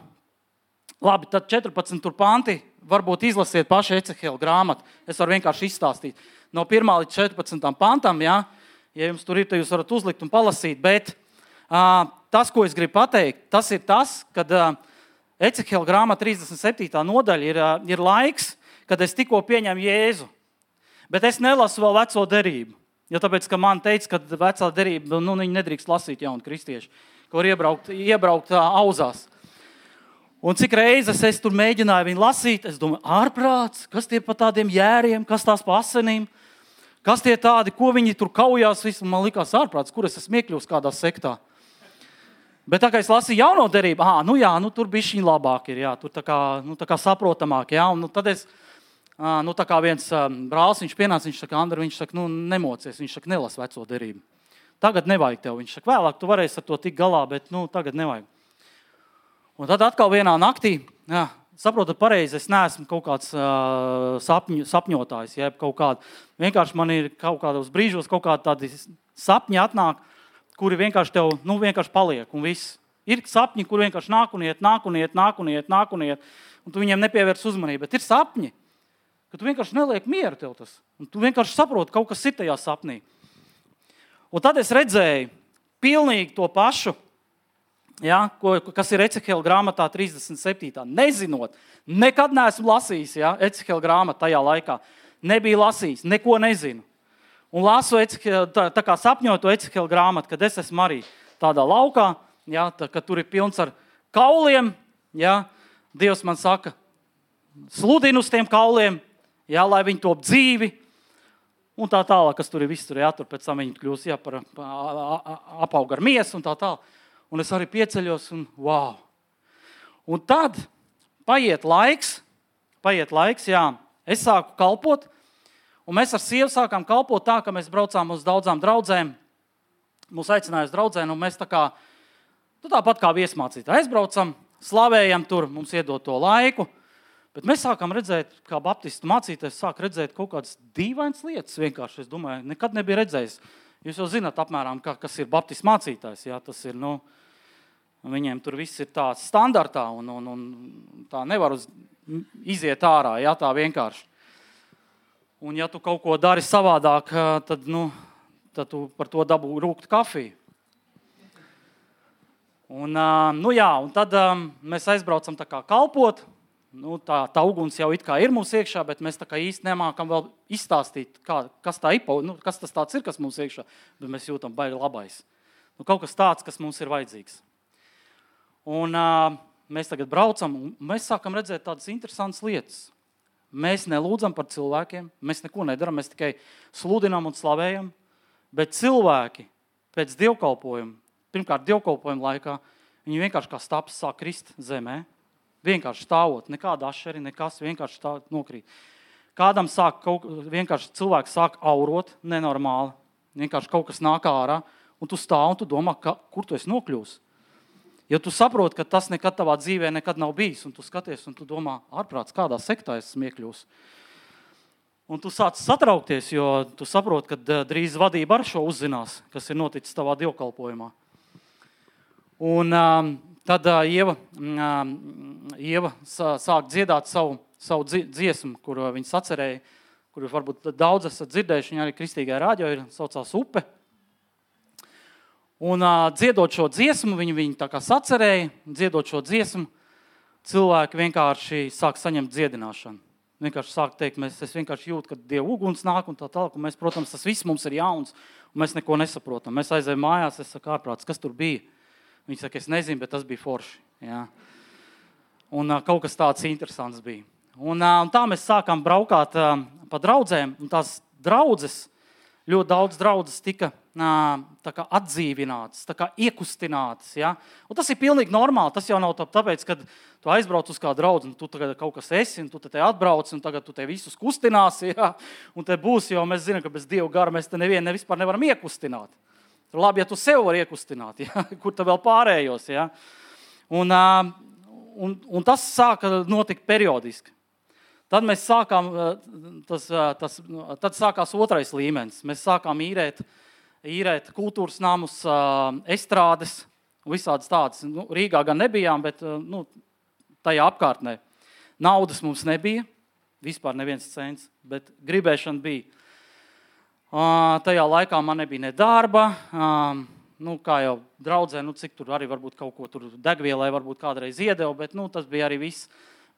labi, tad 14 panti, varbūt izlasiet pašu Ecehela grāmatu. Es varu vienkārši izstāstīt no 1 līdz 14 pantam. Ja, ja jums tur ir, tad jūs varat uzlikt un palasīt. Bet uh, tas, ko es gribu pateikt, tas ir tas, ka uh, Ecehela grāmata 37. nodaļa ir, uh, ir laiks, kad es tikko pieņemu Jēzu. Bet es nelasu vēl veco derību. Jo tāpēc, ka man teica, ka vecā derība nu, nedrīkst lasīt jaunu kristiešu, var iebraukt, iebraukt auzās. Un cik reizes es tur mēģināju viņu lasīt, es domāju, ārprāts, kas tie par tādiem jēriem, kas tās pa asinīm, kas tie tādi, ko viņi tur kaujās. Visu. Man liekas, ārprāts, kur es esmu iekļuvis kādā sektā. Bet tā kā es lasīju jauno derību, ah, nu jā, nu, tur bija šī labāk, ir, jā, tur tā kā, nu, tā kā saprotamāk. Jā, un, nu, tad es nu, tā kā viens brālis, viņš pienāca, viņš saka, Andri, viņš saka, nu, nemocies, viņš saka, nelas veco derību. Tagad nevajag tev. Viņš saka, vēlāk tu varēsi ar to tikt galā, bet nu, tagad nevajag. Un tad atkal vienā naktī, jā, saprotat, pareizi, es neesmu kaut kāds uh, sapņu, sapņotājs, jeb kaut kāda. Vienkārši man ir kaut kādos brīžos kaut kādi tādi sapņi atnāk, kuri vienkārši tev, nu, vienkārši paliek un viss. Ir sapņi, kur vienkārši nāk un iet, nāk un iet, nāk un iet, nāk un iet, un tu viņiem nepievērs uzmanību. Bet ir sapņi, ka tu vienkārši neliek mieru tev tas. Un tu vienkārši saproti, ka kaut kas ir tajā sapnī. Un tad es redzēju pilnīgi to pašu, ja, ko, kas ir Ecehela grāmatā 37. Nezinot, nekad neesmu lasījis ja, Ecehela grāmatu tajā laikā. Nebija lasījis, neko nezinu. un lasu Ecehela, tā, tā kā sapņotu Ecehela grāmatu, kad es esmu arī tādā laukā, ja, tā, ka tur ir pilns ar kauliem. Ja, Dievs man saka, sludini uz tiem kauliem, ja, lai viņi top dzīvi. Un tā tālāk, kas tur ir viss, tur ir jātur, pēc tam viņi kļūst ja, par apaugu ar miesu un tā tālāk. Un es arī pieceļos un wow! Un tad paiet laiks, paiet laiks, jā, es sāku kalpot, un mēs ar sievu sākām kalpot tā, ka mēs braucām uz daudzām draudzēm. Mūs aicināja uz draugiem, un mēs tā kā, nu, tāpat kā viesmācītāji aizbraucam, slavējam tur, mums iedod to laiku. Bet mēs sākām redzēt, kā Baptistu mācītājs sāk redzēt kaut kādas dīvainas lietas. Vienkārši es domāju, nekad nebija redzējis. Jūs jau zināt, apmēram, kā, kas ir Baptistu mācītājs. Jā, tas ir, nu, viņiem tur viss ir tāds standartā, un, un, un tā nevar uz, iziet ārā. Jā, tā vienkārši. Un, ja tu kaut ko dari savādāk, tad, nu, tad tu par to dabū rūkt kafiju. Un, nu jā, un tad mēs aizbraucam kalpot nu, tā, tā uguns jau ir mūsu iekšā, bet mēs īsti nemākam vēl izstāstīt, kā, kas, tā ipo, nu, kas tas ir, kas mums iekšā. Bet mēs jūtam, baigi labais. Nu, kaut kas tāds, kas mums ir vajadzīgs. Un, uh, mēs tagad braucam, un mēs sākam redzēt tādas interesantas lietas. Mēs nelūdzam par cilvēkiem, mēs neko nedarām, mēs tikai sludinām un slavējam. Bet cilvēki pēc dievkalpojuma, pirmkārt, dievkalpojuma laikā, viņi vienkārši kā stāps sāk krist zemē Vienkārši stāvot, nekāda ašeri, nekas, vienkārši tā nokrīt. Kādam sāk kaut vienkārši cilvēks sāk aurot nenormāli, vienkārši kaut kas nāk ārā, un tu stāv un tu domā, ka, kur tu esi nokļūs. Ja tu saproti, ka tas nekad tavā dzīvē nekad nav bijis, un tu skaties, un tu domā, ārprāts, kādā sektā esmu iekļūs. Un tu sāc satraukties, jo tu saproti, ka eh, drīz vadība ar šo uzzinās, kas ir noticis tavā dievkalpojumā. Un, um, Tad uh, Ieva, uh, Ieva sāk dziedāt savu, savu dziesmu, kur viņa sacerēja, kuru varbūt daudz esat dzirdējuši. Viņa arī kristīgā rādio ir saucās Upe. Un uh, dziedot šo dziesmu, viņi viņu tā kā sacerēja, dziedot šo dziesmu, cilvēki vienkārši sāk saņemt dziedināšanu. Vienkārši sāk teikt, mēs vienkārši jūtam, ka Dieva uguns nāk un tā tālāk. Mēs, protams, tas viss mums ir jauns, un mēs neko nesaprotam. Mēs aizējām mājās, es saku, ārprāts, kas tur bija. Viņi saka, es nezinu, bet tas bija forši. Jā. Un uh, kaut kas tāds interesants bija. Un, uh, un tā mēs sākām braukāt uh, pa draugiem. Tās draudzes, ļoti daudz draudzes tika kā atdzīvinātas, kā iekustinātas. Ja? Un tas ir pilnīgi normāli. Tas jau nav tāpēc, ka tu aizbrauc uz kādu draugu, un tu tagad kaut kas esi, un tu te atbrauc, un tagad tu te visus kustināsi. Ja? Un te būs, jo mēs zinām, ka bez Dieva gara mēs te nevienu ne vispār nevaram iekustināt. Labi, ja tu sev vari iekustināt, [laughs] ja? kur tu vēl pārējos. Ja? Un, un, un tas sāka notikt periodiski. Tad mēs sākām, tas, tas, tad sākās otrais līmenis. Mēs sākām īrēt, īrēt kultūras namus, estrādes, visādas tādas. Nu, Rīgā gan nebijām, bet nu, tajā apkārtnē. Naudas mums nebija, vispār neviens cents, bet gribēšana bija. Tajā laikā man nebija ne darba. Nu, kā jau draudzē, nu, cik tur arī varbūt kaut ko tur degvielai varbūt kādreiz iedeva, bet nu, tas bija arī viss.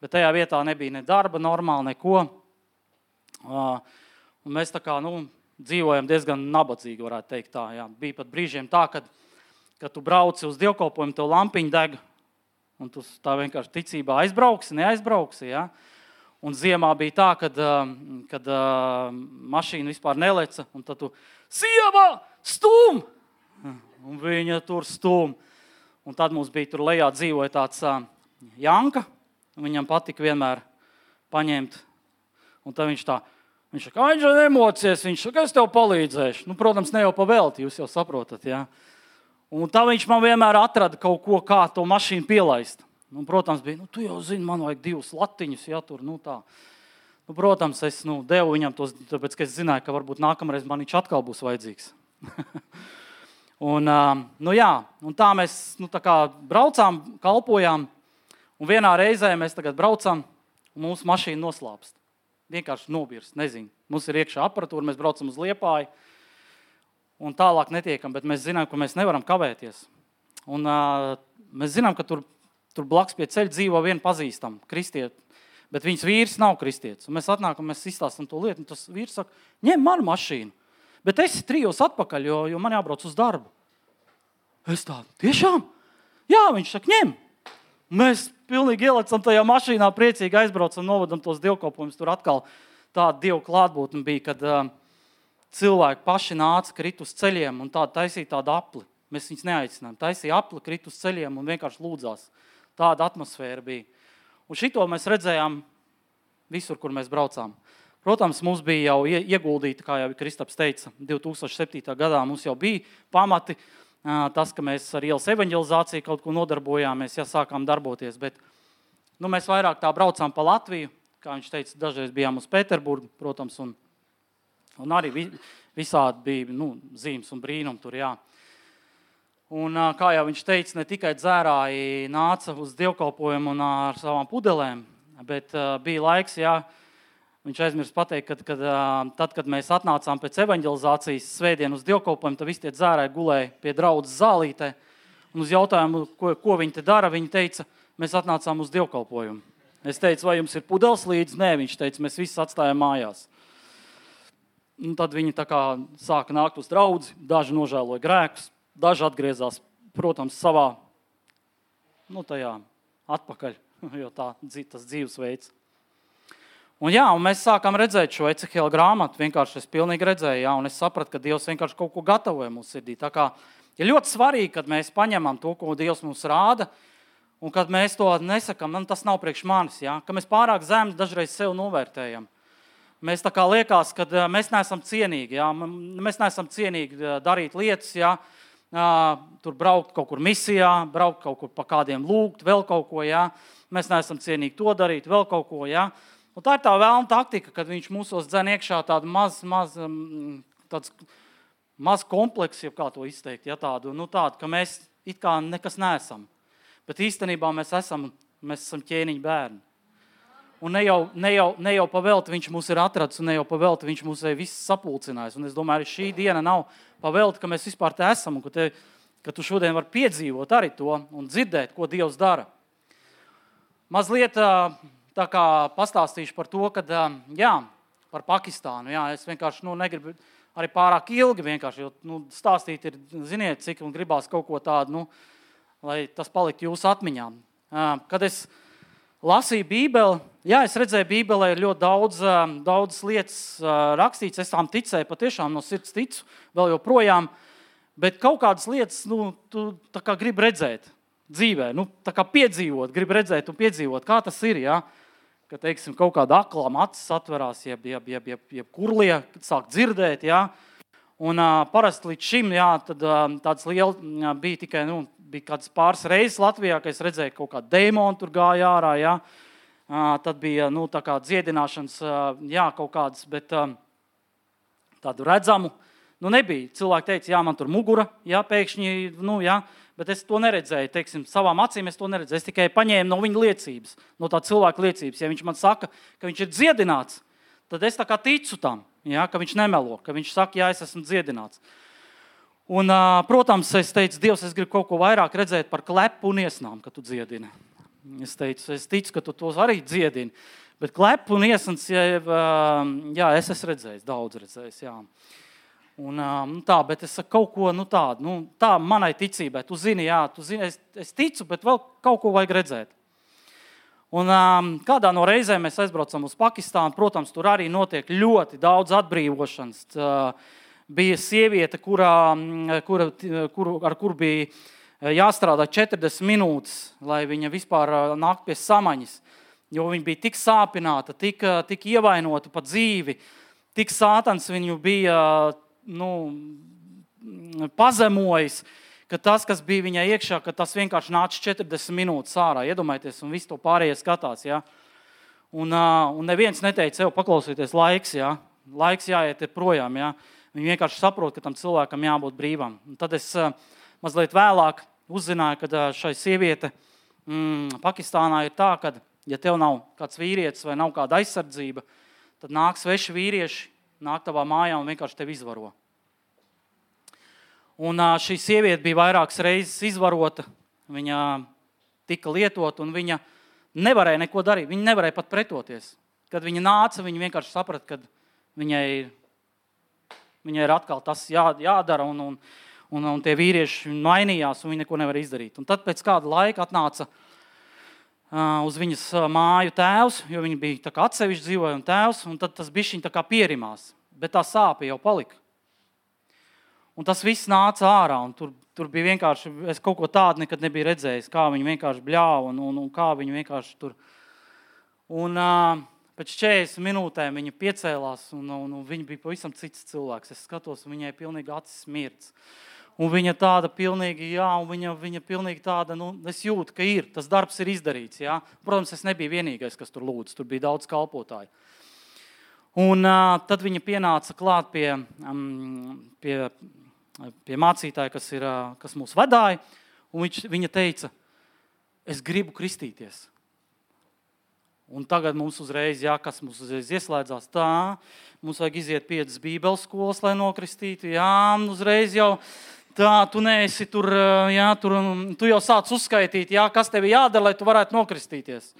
Bet tajā vietā nebija ne darba, normāli neko. Un mēs tā kā nu, dzīvojam diezgan nabadzīgi, varētu teikt. Tā, jā. Bija pat brīžiem tā, kad, kad tu brauci uz dievkalpojumu, tev lampiņa deg, un tu tā vienkārši ticībā aizbrauksi, neaizbrauksi. Ja? Un ziemā bija tā, kad, um, kad uh, mašīna vispār neleca, tad tu sieva stum! Un viņa tur stum. Un tad mums bija tur lejā dzīvoja tāds uh, Janka. Viņam patika vienmēr paņemt. Un tad viņš tā, viņš saka, viņš ir emocijas, viņš saka, es tev palīdzēšu. Nu, protams, ne jau pa velti, jūs jau saprotat. Ja? Un tā viņš man vienmēr atrada kaut ko, kā to mašīnu pielaist. Nu, protams, bija, nu, tu jau zini, man vajag divus latiņus, ja tur nu, tā. Nu, protams, es nu, devu viņam tos, tāpēc, ka es zināju, ka varbūt nākamreiz man viņš atkal būs vajadzīgs. [laughs] un, nu, jā, un tā mēs nu, tā braucām, kalpojām, un vienā reizē mēs braucam, un mūsu mašīna noslāpst. Vienkārši nobirst, nezinu. Mums ir iekšā aparatūra, mēs braucam uz liepāju, un tālāk netiekam, bet mēs zinām, ka mēs nevaram kavēties. Un, uh, mēs zinām, ka tur Tur blakus pie ceļa dzīvo viena pazīstama kristieta. Bet viņas vīrs nav kristietis. Un mēs atnākam, mēs izstāstām to lietu. Tas vīrs saka, ņem manu mašīnu. bet es trijos atpakaļ, jo, jo man jābrauc uz darbu. Es tādu tiešām? Jā, viņš saka, ņem. Mēs pilnīgi ielicam tajā mašīnā, priecīgi aizbraucam, novadam tos dievkalpojumus. Tur atkal tāda dievu klātbūtne bija, kad uh, cilvēki paši nāca, krit uz ceļiem un tādu taisīja tādu apli. Mēs viņus neaicinājām. Taisīja apli, krit uz ceļiem un vienkārši lūdzās. Tāda atmosfēra bija. Un šito mēs redzējām visur, kur mēs braucām. Protams, mums bija jau ieguldīta, kā jau Kristaps teica, 2007. gadā mums jau bija pamati. Tas, ka mēs ar ielas evanģelizāciju kaut ko nodarbojāmies, ja sākām darboties. Bet nu, mēs vairāk tā braucām pa Latviju. Kā viņš teica, dažreiz bijām uz Pēterburgu, protams, un, un arī visādi bija nu, zīmes un brīnumi tur. Jā. Un, kā jau viņš teica, ne tikai dzērāji nāca uz dievkalpojumu ar savām pudelēm, bet bija laiks, jā, viņš aizmirst pateikt, kad, kad, tad, kad mēs atnācām pēc evanģelizācijas svētdienas uz dievkalpojumu, tad visi tie dzērāji gulēja pie draudzes zālītē. Un uz jautājumu, ko, ko viņi te dara, viņi teica, mēs atnācām uz dievkalpojumu. Es teicu, vai jums ir pudeles līdzi? Nē, viņš teica, mēs visi atstājām mājās. Un tad viņi sāka nākt uz draugu, daži nožēloja grēkus, daži atgriezās, protams, savā nu, tajā atpakaļ [laughs] jo tā tas dzīvesveids. Un, jā, un mēs sākām redzēt šo Ecehela grāmatu. Vienkārši es pilnīgi redzēju, jā, un es sapratu, ka Dievs vienkārši kaut ko gatavoja mūsu sirdī. Tā kā ir ļoti svarīgi, kad mēs paņemam to, ko Dievs mums rāda, un kad mēs to nesakām, man tas nav priekš manis, jā, ka mēs pārāk zemi dažreiz sev novērtējam. Mēs tā kā liekas, ka mēs neesam cienīgi, jā, mēs neesam cienīgi darīt lietas, jā, tur braukt kaut kur misijā, braukt kaut kur pa kādiem lūgt, vēl kaut ko. Jā mēs neesam cienīgi to darīt, vēl kaut ko. Ja? Un tā ir tā vēlna taktika, kad viņš mūsos dzen iekšā tādu maz, maz, mm, tāds, maz kompleksu, kā to izteikt, ja? tādu, nu, tādu, ka mēs it kā nekas neesam. Bet īstenībā mēs esam, mēs esam ķēniņa bērni. Un ne jau, ne jau, ne jau pavēlti viņš mūs ir atradzis, un ne jau pavēlti viņš mūs ir sapulcinājis. Un es domāju, ka šī diena nav pavēlta, ka mēs vispār te esam, un ka, te, ka tu šodien vari piedzīvot arī to un dzirdēt, ko Dievs dara. Mazliet tā kā pastāstīšu par to, kad, jā, par Pakistānu. Jā, es vienkārši nu, negribu arī pārāk ilgi vienkārši, jo nu, stāstīt ir, ziniet, cik un gribās kaut ko tādu, nu, lai tas paliktu jūsu atmiņā. Kad es lasīju Bībeli, jā, es redzēju, Bībelē ir ļoti daudz, daudz lietas rakstīts, es tām ticēju, patiešām no sirds ticu, vēl joprojām, bet kaut kādas lietas, nu, tu kā gribi redzēt dzīvē, nu, piedzīvot, grib redzēt un piedzīvot, kā tas ir. Ja? Ka teiksim, kaut kāda aklām acis atverās, jeb, jeb, jeb, jeb, jeb kurlie sāk dzirdēt. Ja? Un, uh, parasti līdz šim jā, tad, uh, tāds liels uh, bija tikai nu, bija kāds pāris reizes Latvijā, kad es redzēju, ka kaut kāda demona tur gāja ārā. Ja? Uh, tad bija nu, dziedināšanas, uh, jā, kaut kādas, bet uh, tādu redzamu. Nu, nebija. Cilvēki teica, jā, man tur mugura, jā, pēkšņi, nu, jā, bet es to neredzēju. Teiksim, savām acīm es to neredzēju. Es tikai paņēmu no viņa liecības, no tā cilvēka liecības. Ja viņš man saka, ka viņš ir dziedināts, tad es ticu tam, ja, ka viņš nemelo, ka viņš saka, jā, es esmu dziedināts. Un, protams, es teicu, Dievs, es gribu kaut ko vairāk redzēt par klepu un iesnām, kad tu dziedini. Es teicu, es ticu, ka tu tos arī dziedini. Bet klepu un iesnas, jā, jā, es esmu redzējis, daudz redzējis. Jā. Un, um, tā, bet es saku kaut ko nu, tādu, nu, tā manai ticībai. Tu zini, jā, tu zini es, es ticu, bet vēl kaut ko vajag redzēt. Un, um, kādā no reizēm mēs aizbraucam uz Pakistānu, protams, tur arī notiek ļoti daudz atbrīvošanas. Uh, bija sieviete, kurā, kura, kuru, ar kuru bija jāstrādā 40 minūtes, lai viņa vispār nāktu pie samaņas. Jo viņa bija tik sāpināta, tik, tik ievainota pa dzīvi, tik sātans viņu bija nu, pazemojis, ka tas, kas bija viņai iekšā, tas vienkārši nāca 40 minūtes ārā. Iedomājieties, un viss to pārējie skatās. Ja? Un, un neviens neteica, sev paklausieties, laiks, ja? laiks jāiet projām. Ja? Viņi vienkārši saprot, ka tam cilvēkam jābūt brīvam. Un tad es mazliet vēlāk uzzināju, ka šai sieviete mm, Pakistānā ir tā, ka, ja tev nav kāds vīrietis vai nav kāda aizsardzība, tad nāk sveši vīrieši nāk tavā mājā un vienkārši tevi izvaro. Un šī sieviete bija vairākas reizes izvarota, viņa tika lietota, un viņa nevarēja neko darīt. Viņa nevarēja pat pretoties. Kad viņa nāca, viņa vienkārši saprata, ka viņai ir Viņai ir atkal tas jā, jādara, un, un, un, un tie vīrieši mainījās, un viņi neko nevar izdarīt. Un tad pēc kāda laika atnāca uh, uz viņas māju tēvs, jo viņi bija atsevišķi dzīvoja un tēvs, un tad tas bija viņa pierimās, bet tā sāpe jau palika. Un tas viss nāca ārā, tur, tur bija vienkārši, es kaut ko tādu nekad nebiju redzējis, kā viņi vienkārši bļāva un, un, un kā viņi vienkārši tur. Un, uh, Pēc 40 minūtēm viņa piecēlās, un, un, un viņa bija pavisam cits cilvēks. Es skatos, viņai pilnīgi acis smirts. Un viņa tāda pilnīgi, jā, un viņa, viņa pilnīgi tāda, nu, es jūtu, ka ir, tas darbs ir izdarīts. Jā. Protams, es nebiju vienīgais, kas tur lūdz, tur bija daudz kalpotāju. Un uh, tad viņa pienāca klāt pie, um, pie, pie mācītāja, kas, ir, uh, kas mūs vadīja, un viņš, viņa teica, es gribu kristīties. Un tagad mums uzreiz, jā, kas mums uzreiz ieslēdzās, tā, mums vajag iziet piecas bībeles skolas, lai nokristītu. Jā, uzreiz jau tā, tu neesi tur, jā, tur, tu jau sāc uzskaitīt, jā, kas tev ir jādara, lai tu varētu nokristīties.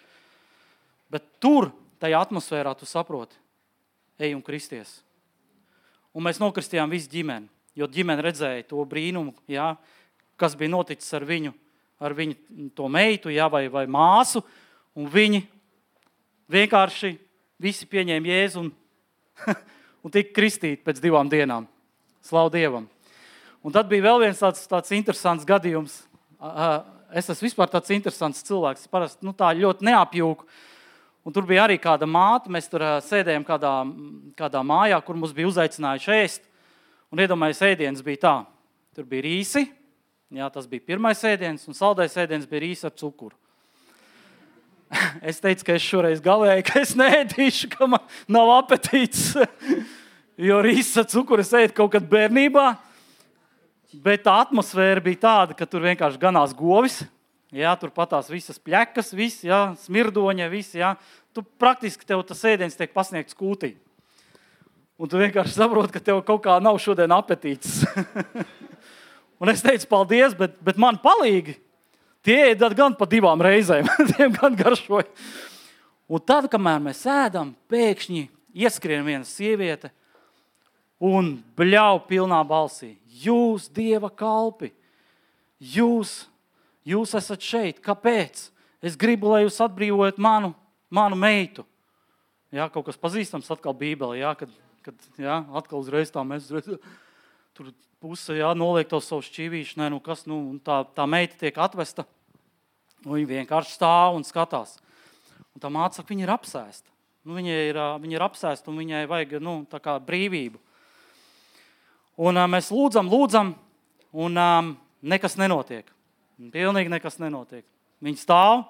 Bet tur, tajā atmosfērā, tu saproti, ej un kristies. Un mēs nokristījām visu ģimeni, jo ģimene redzēja to brīnumu, jā, kas bija noticis ar viņu, ar viņu to meitu jā, vai, vai māsu, un viņi Vienkārši visi pieņēma Jēzu un, [laughs] un tika kristīti pēc divām dienām. Slavu Dievam! Un tad bija vēl viens tāds, tāds interesants gadījums. Es esmu vispār tāds interesants cilvēks. Parasti nu, tā ļoti neapjūku. Un tur bija arī kāda māte. Mēs tur sēdējām kādā, kādā mājā, kur mums bija uzaicinājuši ēst. Un iedomājieties, ēdienas bija tā. Tur bija rīsi, jā, tas bija pirmais ēdiens, un saldais ēdiens bija rīsi ar cukuru. [laughs] Es teicu, ka es šoreiz galēju, ka es neēdīšu, ka man nav apetīts. [laughs] Jo rīsa cukuru es ēdu kaut kad bērnībā. Bet tā atmosfēra bija tāda, ka tur vienkārši ganās govis. Jā, tur patās visas pļakas, viss, jā, smirdoņa, viss. Jā. Tu praktiski tev tas ēdiens tiek pasniegts kūtī. Un tu vienkārši saproti, ka tev kaut kā nav šodien apetīts. [laughs] Un es teicu, paldies, bet, bet man palīgi. Tie ēda gan pa divām reizēm, [laughs] tiem gan garšoja. Un tad, kamēr mēs ēdam, pēkšņi ieskrien viena sieviete un bļauj pilnā balsī. Jūs, Dieva kalpi, jūs, jūs esat šeit. Kāpēc? Es gribu, lai jūs atbrīvojat manu, manu meitu. Jā, kaut kas pazīstams atkal Bībelē, jā, kad, kad jā, atkal uzreiz tā mēs uzreiz, tur puse jā, noliek to savu šķīvīšu, nē, nu kas, nu, tā, tā meita tiek atvesta. Nu, viņa vienkārši stāv un skatās. Un tā māca saka, viņa ir apsēsta. Nu, viņa, ir, viņa ir apsēsta un viņai vajag nu, brīvību. Un mēs lūdzam, lūdzam, un um, nekas nenotiek. Pilnīgi nekas nenotiek. Viņa stāv,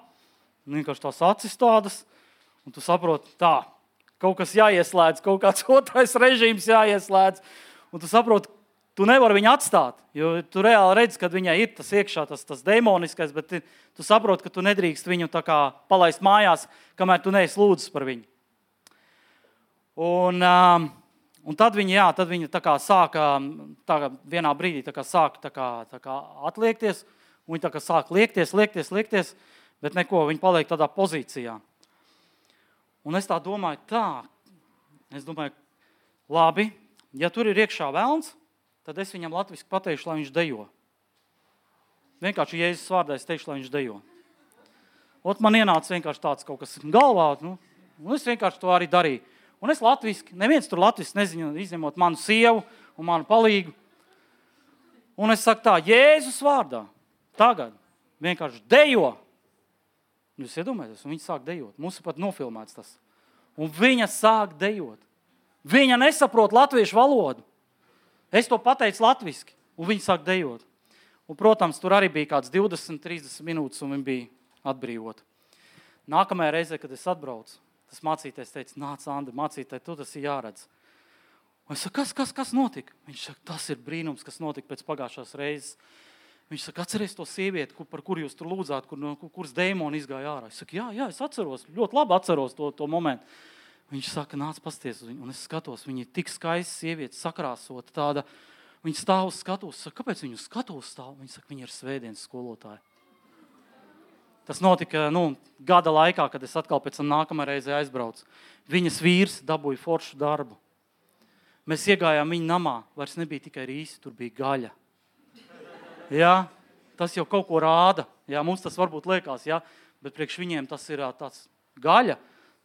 vienkārši tās acis tādas, un tu saproti, tā, kaut kas jāieslēdz, kaut kāds [laughs] otrais režīms jāieslēdz. Un tu saproti, Tu nevari viņu atstāt, jo tu reāli redzi, ka viņai ir tas iekšā, tas, tas demoniskais, bet tu saproti, ka tu nedrīkst viņu palaist mājās, kamēr tu neesi lūdzis par viņu. Un, um, un tad viņa, jā, tad kā sāka tā vienā brīdī sāka tā kā, tā kā atliekties. Kā sāk liekties, liekties, liekties, bet neko, viņa paliek tādā pozīcijā. Un es tā domāju, tā, es domāju, labi, ja tur ir iekšā vēlns, tad es viņam latviešu pateikšu, lai viņš dejo. Vienkārši Jēzus vārdā es teikšu, lai viņš dejo. Ot, man ienāca vienkārši tāds kaut kas galvā, nu, un es vienkārši to arī darīju. Un es latviešu, neviens tur latviešu nezinu, izņemot manu sievu un manu palīgu. Un es saku tā, Jēzus vārdā, tagad vienkārši dejo. Jūs iedomājaties, un viņi sāk dejot. Mums ir pat nofilmēts tas. Un viņa sāk dejot. Viņa nesaprot latviešu valodu. Es to pateicu latviešu, un viņi sāk dejot. Un, protams, tur arī bija kaut kāds 20, 30 minūtes, un viņi bija atbrīvoti. Nākamajā reizē, kad es atbraucu, tas mācītājs teica, nāc, Andri, mācītāji, tu tas ir jāredz. Un es saku, kas, kas, kas notika? Viņš saka, tas ir brīnums, kas notika pēc pagājušās reizes. Viņš saka, atcerieties to sievieti, kur, par kuru jūs tur lūdzāt, kur, no kuras dēmoni izgāja ārā. Es saku, jā, jā, es atceros, ļoti labi atceros to, to momentu. Viņš saka, nāc, pasties uz viņu. Un es skatos, viņa ir tik skaista sieviete, sakrāsota tāda. Viņa stāv uz skatuves. Saka, kāpēc viņa skatuves stāv? Viņa saka, viņa ir svētdienas skolotāja. Tas notika nu, gada laikā, kad es atkal pēc tam nākamā reize aizbraucu. Viņas vīrs dabūja foršu darbu. Mēs iegājām viņa namā. Vairs nebija tikai rīsi, tur bija gaļa. Jā, tas jau kaut ko rāda. Jā, mums tas varbūt liekas, jā, bet priekš viņiem tas ir tāds gaļa.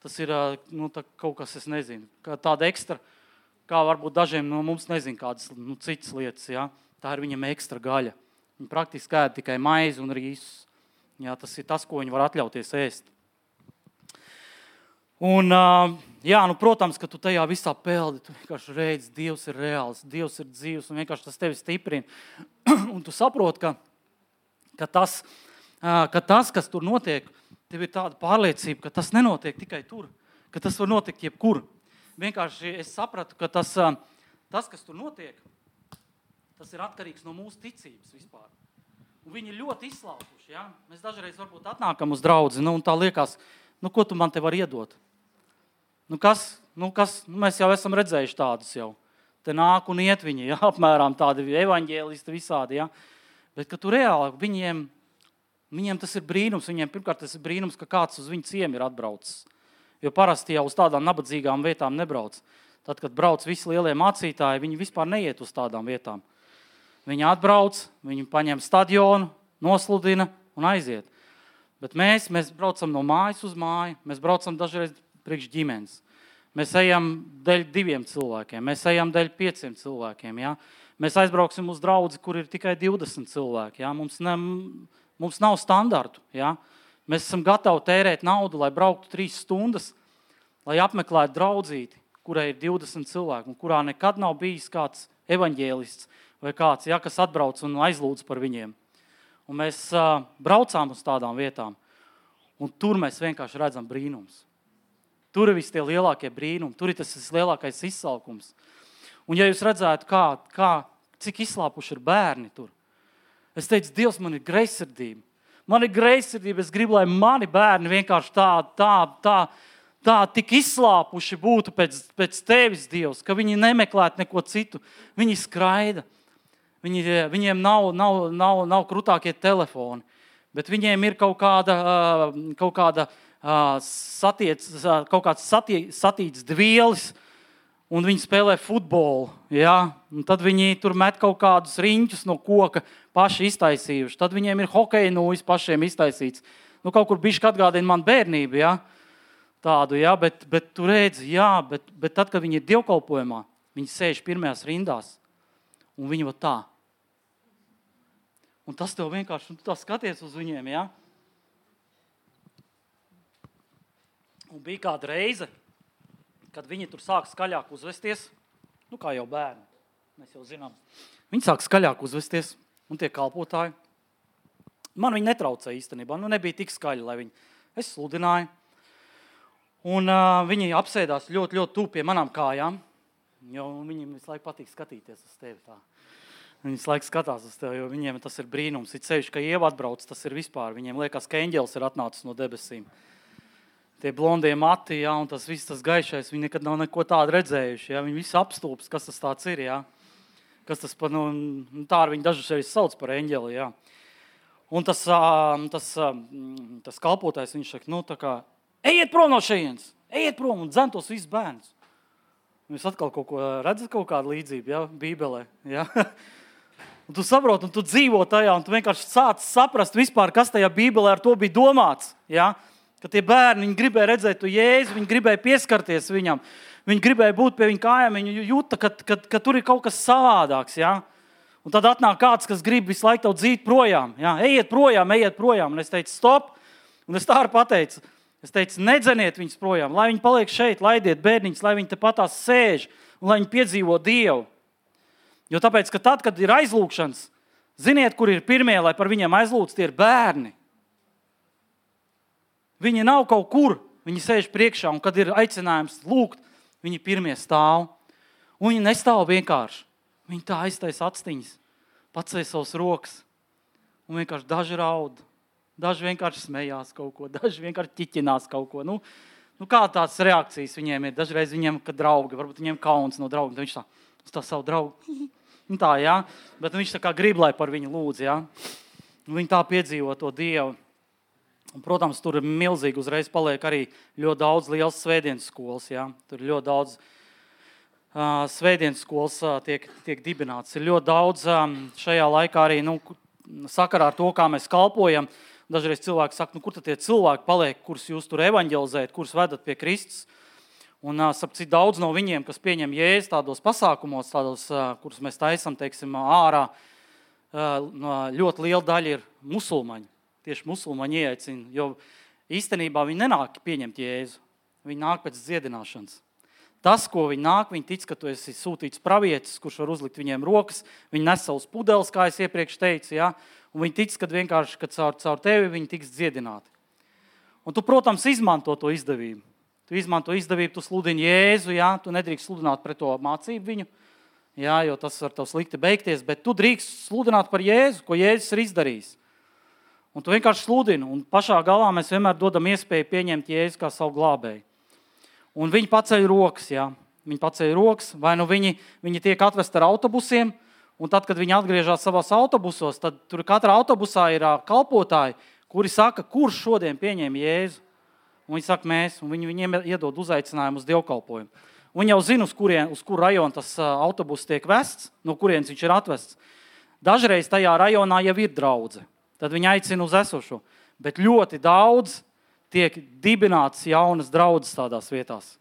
Tas ir nu, tā, kaut kas, es nezinu, tāda ekstra, kā varbūt dažiem no mums nezinu, kādas nu, citas lietas. Jā. Tā ir viņam ekstra gaļa. Viņi praktiski ēd tikai maizi un rīsus. Jā, tas ir tas, ko viņi var atļauties ēst. Un, jā, nu, protams, ka tu tajā visā peldi, tu vienkārši redzi, Dievs ir reāls, Dievs ir dzīves, un vienkārši tas tevi stiprina. [clears throat] un tu saproti, ka, ka, tas, ka tas, kas tur notiek, tev ir tāda pārliecība, ka tas nenotiek tikai tur, ka tas var notikt jebkur. Vienkārši es sapratu, ka tas, tas kas tur notiek, tas ir atkarīgs no mūsu ticības vispār. Un viņi ir ļoti izslāpuši. Ja? Mēs dažreiz varbūt atnākam uz draugu, nu, un tā liekas, nu, ko tu man te vari iedot? Nu, kas, nu, kas, nu, mēs jau esam redzējuši tādus jau. Te nāk un iet viņi, [laughs] ja? apmēram tādi evaņģēlisti visādi. Ja? Bet, ka tu reāli viņiem Viņiem tas ir brīnums. Viņiem pirmkārt tas ir brīnums, ka kāds uz viņu ciemu ir atbraucis. Jo parasti jau uz tādām nabadzīgām vietām nebrauc. Tad, kad brauc visi lielie mācītāji, viņi vispār neiet uz tādām vietām. Viņi atbrauc, viņi paņem stadionu, nosludina un aiziet. Bet mēs, mēs braucam no mājas uz māju, mēs braucam dažreiz priekš ģimenes. Mēs ejam dēļ diviem cilvēkiem, mēs ejam dēļ pieciem cilvēkiem. Ja? Mēs aizbrauksim uz draugu, kur ir tikai 20 cilvēki. Ja? Mums ne, Mums nav standartu. Ja? Mēs esam gatavi tērēt naudu, lai brauktu trīs stundas, lai apmeklētu draudzīti, kurai ir 20 cilvēki, un kurā nekad nav bijis kāds evaņģēlists vai kāds, ja, kas atbrauc un aizlūdz par viņiem. Un mēs uh, braucām uz tādām vietām, un tur mēs vienkārši redzam brīnums. Tur ir visi tie lielākie brīnumi, tur ir tas lielākais izsalkums. Un, ja jūs redzētu, kā, kā, cik izslāpuši ir bērni tur, Es teicu, Dievs, man ir greizsirdība. Man ir greizsirdība. Es gribu, lai mani bērni vienkārši tā, tā, tā, tā tik izslāpuši būtu pēc, pēc tevis, Dievs, ka viņi nemeklētu neko citu. Viņi skraida. Viņi, viņiem nav, nav, nav, nav krūtākie telefoni, bet viņiem ir kaut kāda, kaut kāda satiec, kaut kāds satīts dvielis, un viņi spēlē futbolu. Ja? Un tad viņi tur met kaut kādus riņķus no koka, paši iztaisījuši. Tad viņiem ir hokeja nūjas pašiem iztaisīts. Nu, kaut kur bija atgādina man bērnību. Ja? Tādu, ja? bet, bet tu redzi, jā, bet, bet tad, kad viņi ir dievkalpojumā, viņi sēž pirmajās rindās un viņi va tā. Un tas tev vienkārši, tu tā skaties uz viņiem, ja? Un bija kāda reize, kad viņi tur sāk skaļāk uzvesties, nu kā jau bērni, mēs jau zinām. Viņi sāk skaļāk uzvesties, un tie kalpotāji. Man viņi netraucēja īstenībā, nu nebija tik skaļi, lai viņi, es sludināju. Un uh, viņi apsēdās ļoti, ļoti tuvu pie manām kājām, viņiem visu laiku patīk skatīties uz tevi tā. Viņi visu laiku skatās uz tevi, jo viņiem tas ir brīnums. Ir ceļš, ka ieva atbrauc, tas ir vispār. Viņiem liekas, ka eņģēlis ir atnācis no debesīm. Tie blondie mati, ja, un tas viss tas gaišais, viņi nekad nav neko tādu redzējuši. Ja. Viņi visi apstulbs, kas tas ir. Ja kas tas nu, nu, tā ar viņu dažus arī sauc par eņģeli. Jā. Un tas, tas, tas kalpotājs, viņš saka, nu, kā, ejiet prom no šejienes, ejiet prom un dzem tos visus bērnus. Jūs atkal kaut ko redzat, kaut kādu līdzību, ja, Bībelē. Ja? [laughs] Un tu saproti, un tu dzīvo tajā, un tu vienkārši sāc saprast, vispār, kas tajā Bībelē ar to bija domāts. Ja? Ka tie bērni gribēja redzēt jēzu, viņi gribēja pieskarties viņam. Viņi gribēja būt pie viņa kājām, viņi jūta, ka, ka, ka tur ir kaut kas savādāks. Ja? Un tad atnāk kāds, kas grib visu laiku tev dzīt projām. Ja? Ejiet projām, ejiet projām. Un es teicu, stop! Un es tā arī pateicu. Es teicu, nedzeniet viņus projām, lai viņi paliek šeit, laidiet bērniņus, lai viņi te patās sēž un lai viņi piedzīvo Dievu. Jo tāpēc, ka tad, kad ir aizlūgšanas, ziniet, kur ir pirmie, lai par viņiem aizlūdz, tie ir bērni. Viņi nav kaut kur, viņi sēž priekšā, un kad ir aicinājums lūgt, Viņi pirmie stāv. Un viņi nestāv vienkārši. Viņi tā aiztaisa astiņas, pacēla savas rokas. Un vienkārši daži raud, daži vienkārši smējās kaut ko, [laughs] daži vienkārši ķiķinās kaut ko. Nu, nu kā tādas reakcijas viņiem ir? Dažreiz viņiem, kad draugi, varbūt viņiem kauns no drauga, viņš tā, tā savu draugu. [laughs] Nu tā, jā, bet viņš tā kā grib, lai par viņu lūdz. Un viņi tā piedzīvo to Dievu. Un, protams, tur milzīgi uzreiz paliek arī ļoti daudz liels svētdienas skolas. Ja? Tur ļoti daudz Svētdienas skolas tiek, tiek dibināts. Ir ļoti daudz šajā laikā arī nu, sakarā ar to, kā mēs kalpojam. Dažreiz cilvēki saka, nu, kur tad tie cilvēki paliek, kurus jūs tur evanģelizējat, kurus vedat pie Kristus. Un sapcīt, daudz no viņiem, kas pieņem jēzus tādos pasākumos, tādos, kurus mēs taisam teiksim, ārā, ļoti liela daļa ir musulmaņi. Tieši musulmaņi ieaicina, jo īstenībā viņi nenāk pieņemt jēzu. Viņi nāk pēc dziedināšanas. Tas, ko viņi nāk, viņi tic, ka tu esi sūtīts pravietis, kurš var uzlikt viņiem rokas. Viņi nes savus pudeles, kā es iepriekš teicu, ja? un viņi tic, ka vienkārši ka caur, caur tevi viņi tiks dziedināti. Un tu, protams, izmanto to izdevību. Tu izmanto izdevību, tu sludini Jēzu, ja? tu nedrīkst sludināt pret to mācību viņu, ja? jo tas var tev slikti beigties, bet tu drīkst sludināt par Jēzu, ko Jēzus ir izdarījis. Un tu vienkārši sludini, un pašā galā mēs vienmēr dodam iespēju pieņemt Jēzu kā savu glābēju. Un viņi paceļ rokas. Jā. Viņi paceļ rokas, vai nu viņi, viņi tiek atvesti ar autobusiem, un tad, kad viņi atgriežas savos autobusos, tad tur katrā autobusā ir kalpotāji, kuri saka, kurš šodien pieņēma Jēzu. Un viņi saka, mēs, un viņi viņiem iedod uzaicinājumu uz dievkalpojumu. Viņi jau zina, uz, kurien, uz kur rajonu tas autobus tiek vests, no kurienes viņš ir atvests. Dažreiz tajā rajonā jau ir draudzene. Tad viņi aicina uz esošo. Bet ļoti daudz tiek dibināts jaunas draudzes tādās vietās.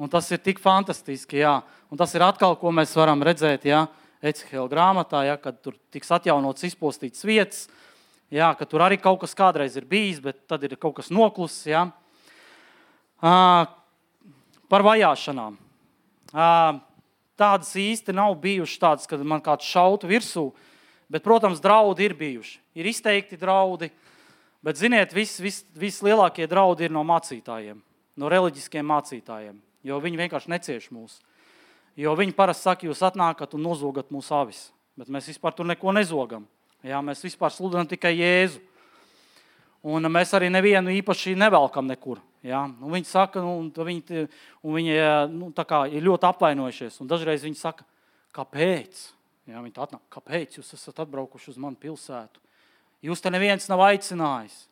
Un tas ir tik fantastiski, jā. Un tas ir atkal, ko mēs varam redzēt, jā, Ecehela grāmatā, jā, kad tur tiks atjaunots, izpostīts vietas, jā, ka tur arī kaut kas kādreiz ir bijis, bet tad ir kaut kas noklusis, jā. Par vajāšanām. Tādas īsti nav bijušas tādas, kad man kāds šautu virsū, bet, protams, draudi ir bijuši. Ir izteikti draudi, Bet, ziniet, vis, vis, vislielākie draudi ir no mācītājiem, no reliģiskiem mācītājiem, jo viņi vienkārši necieš mūs. Jo viņi parasti saka, jūs atnākat un nozogat mūsu avis, bet mēs vispār tur neko nezogam. Jā, mēs vispār sludinām tikai Jēzu. Un mēs arī nevienu īpaši nevelkam nekur. Ja? Un viņi saka, nu, viņi, viņi nu, ir ļoti apvainojušies. Dažreiz viņi saka, kāpēc? Ja, viņi atnāk, kāpēc jūs esat atbraukuši uz manu pilsētu? Jūs te neviens nav aicinājis.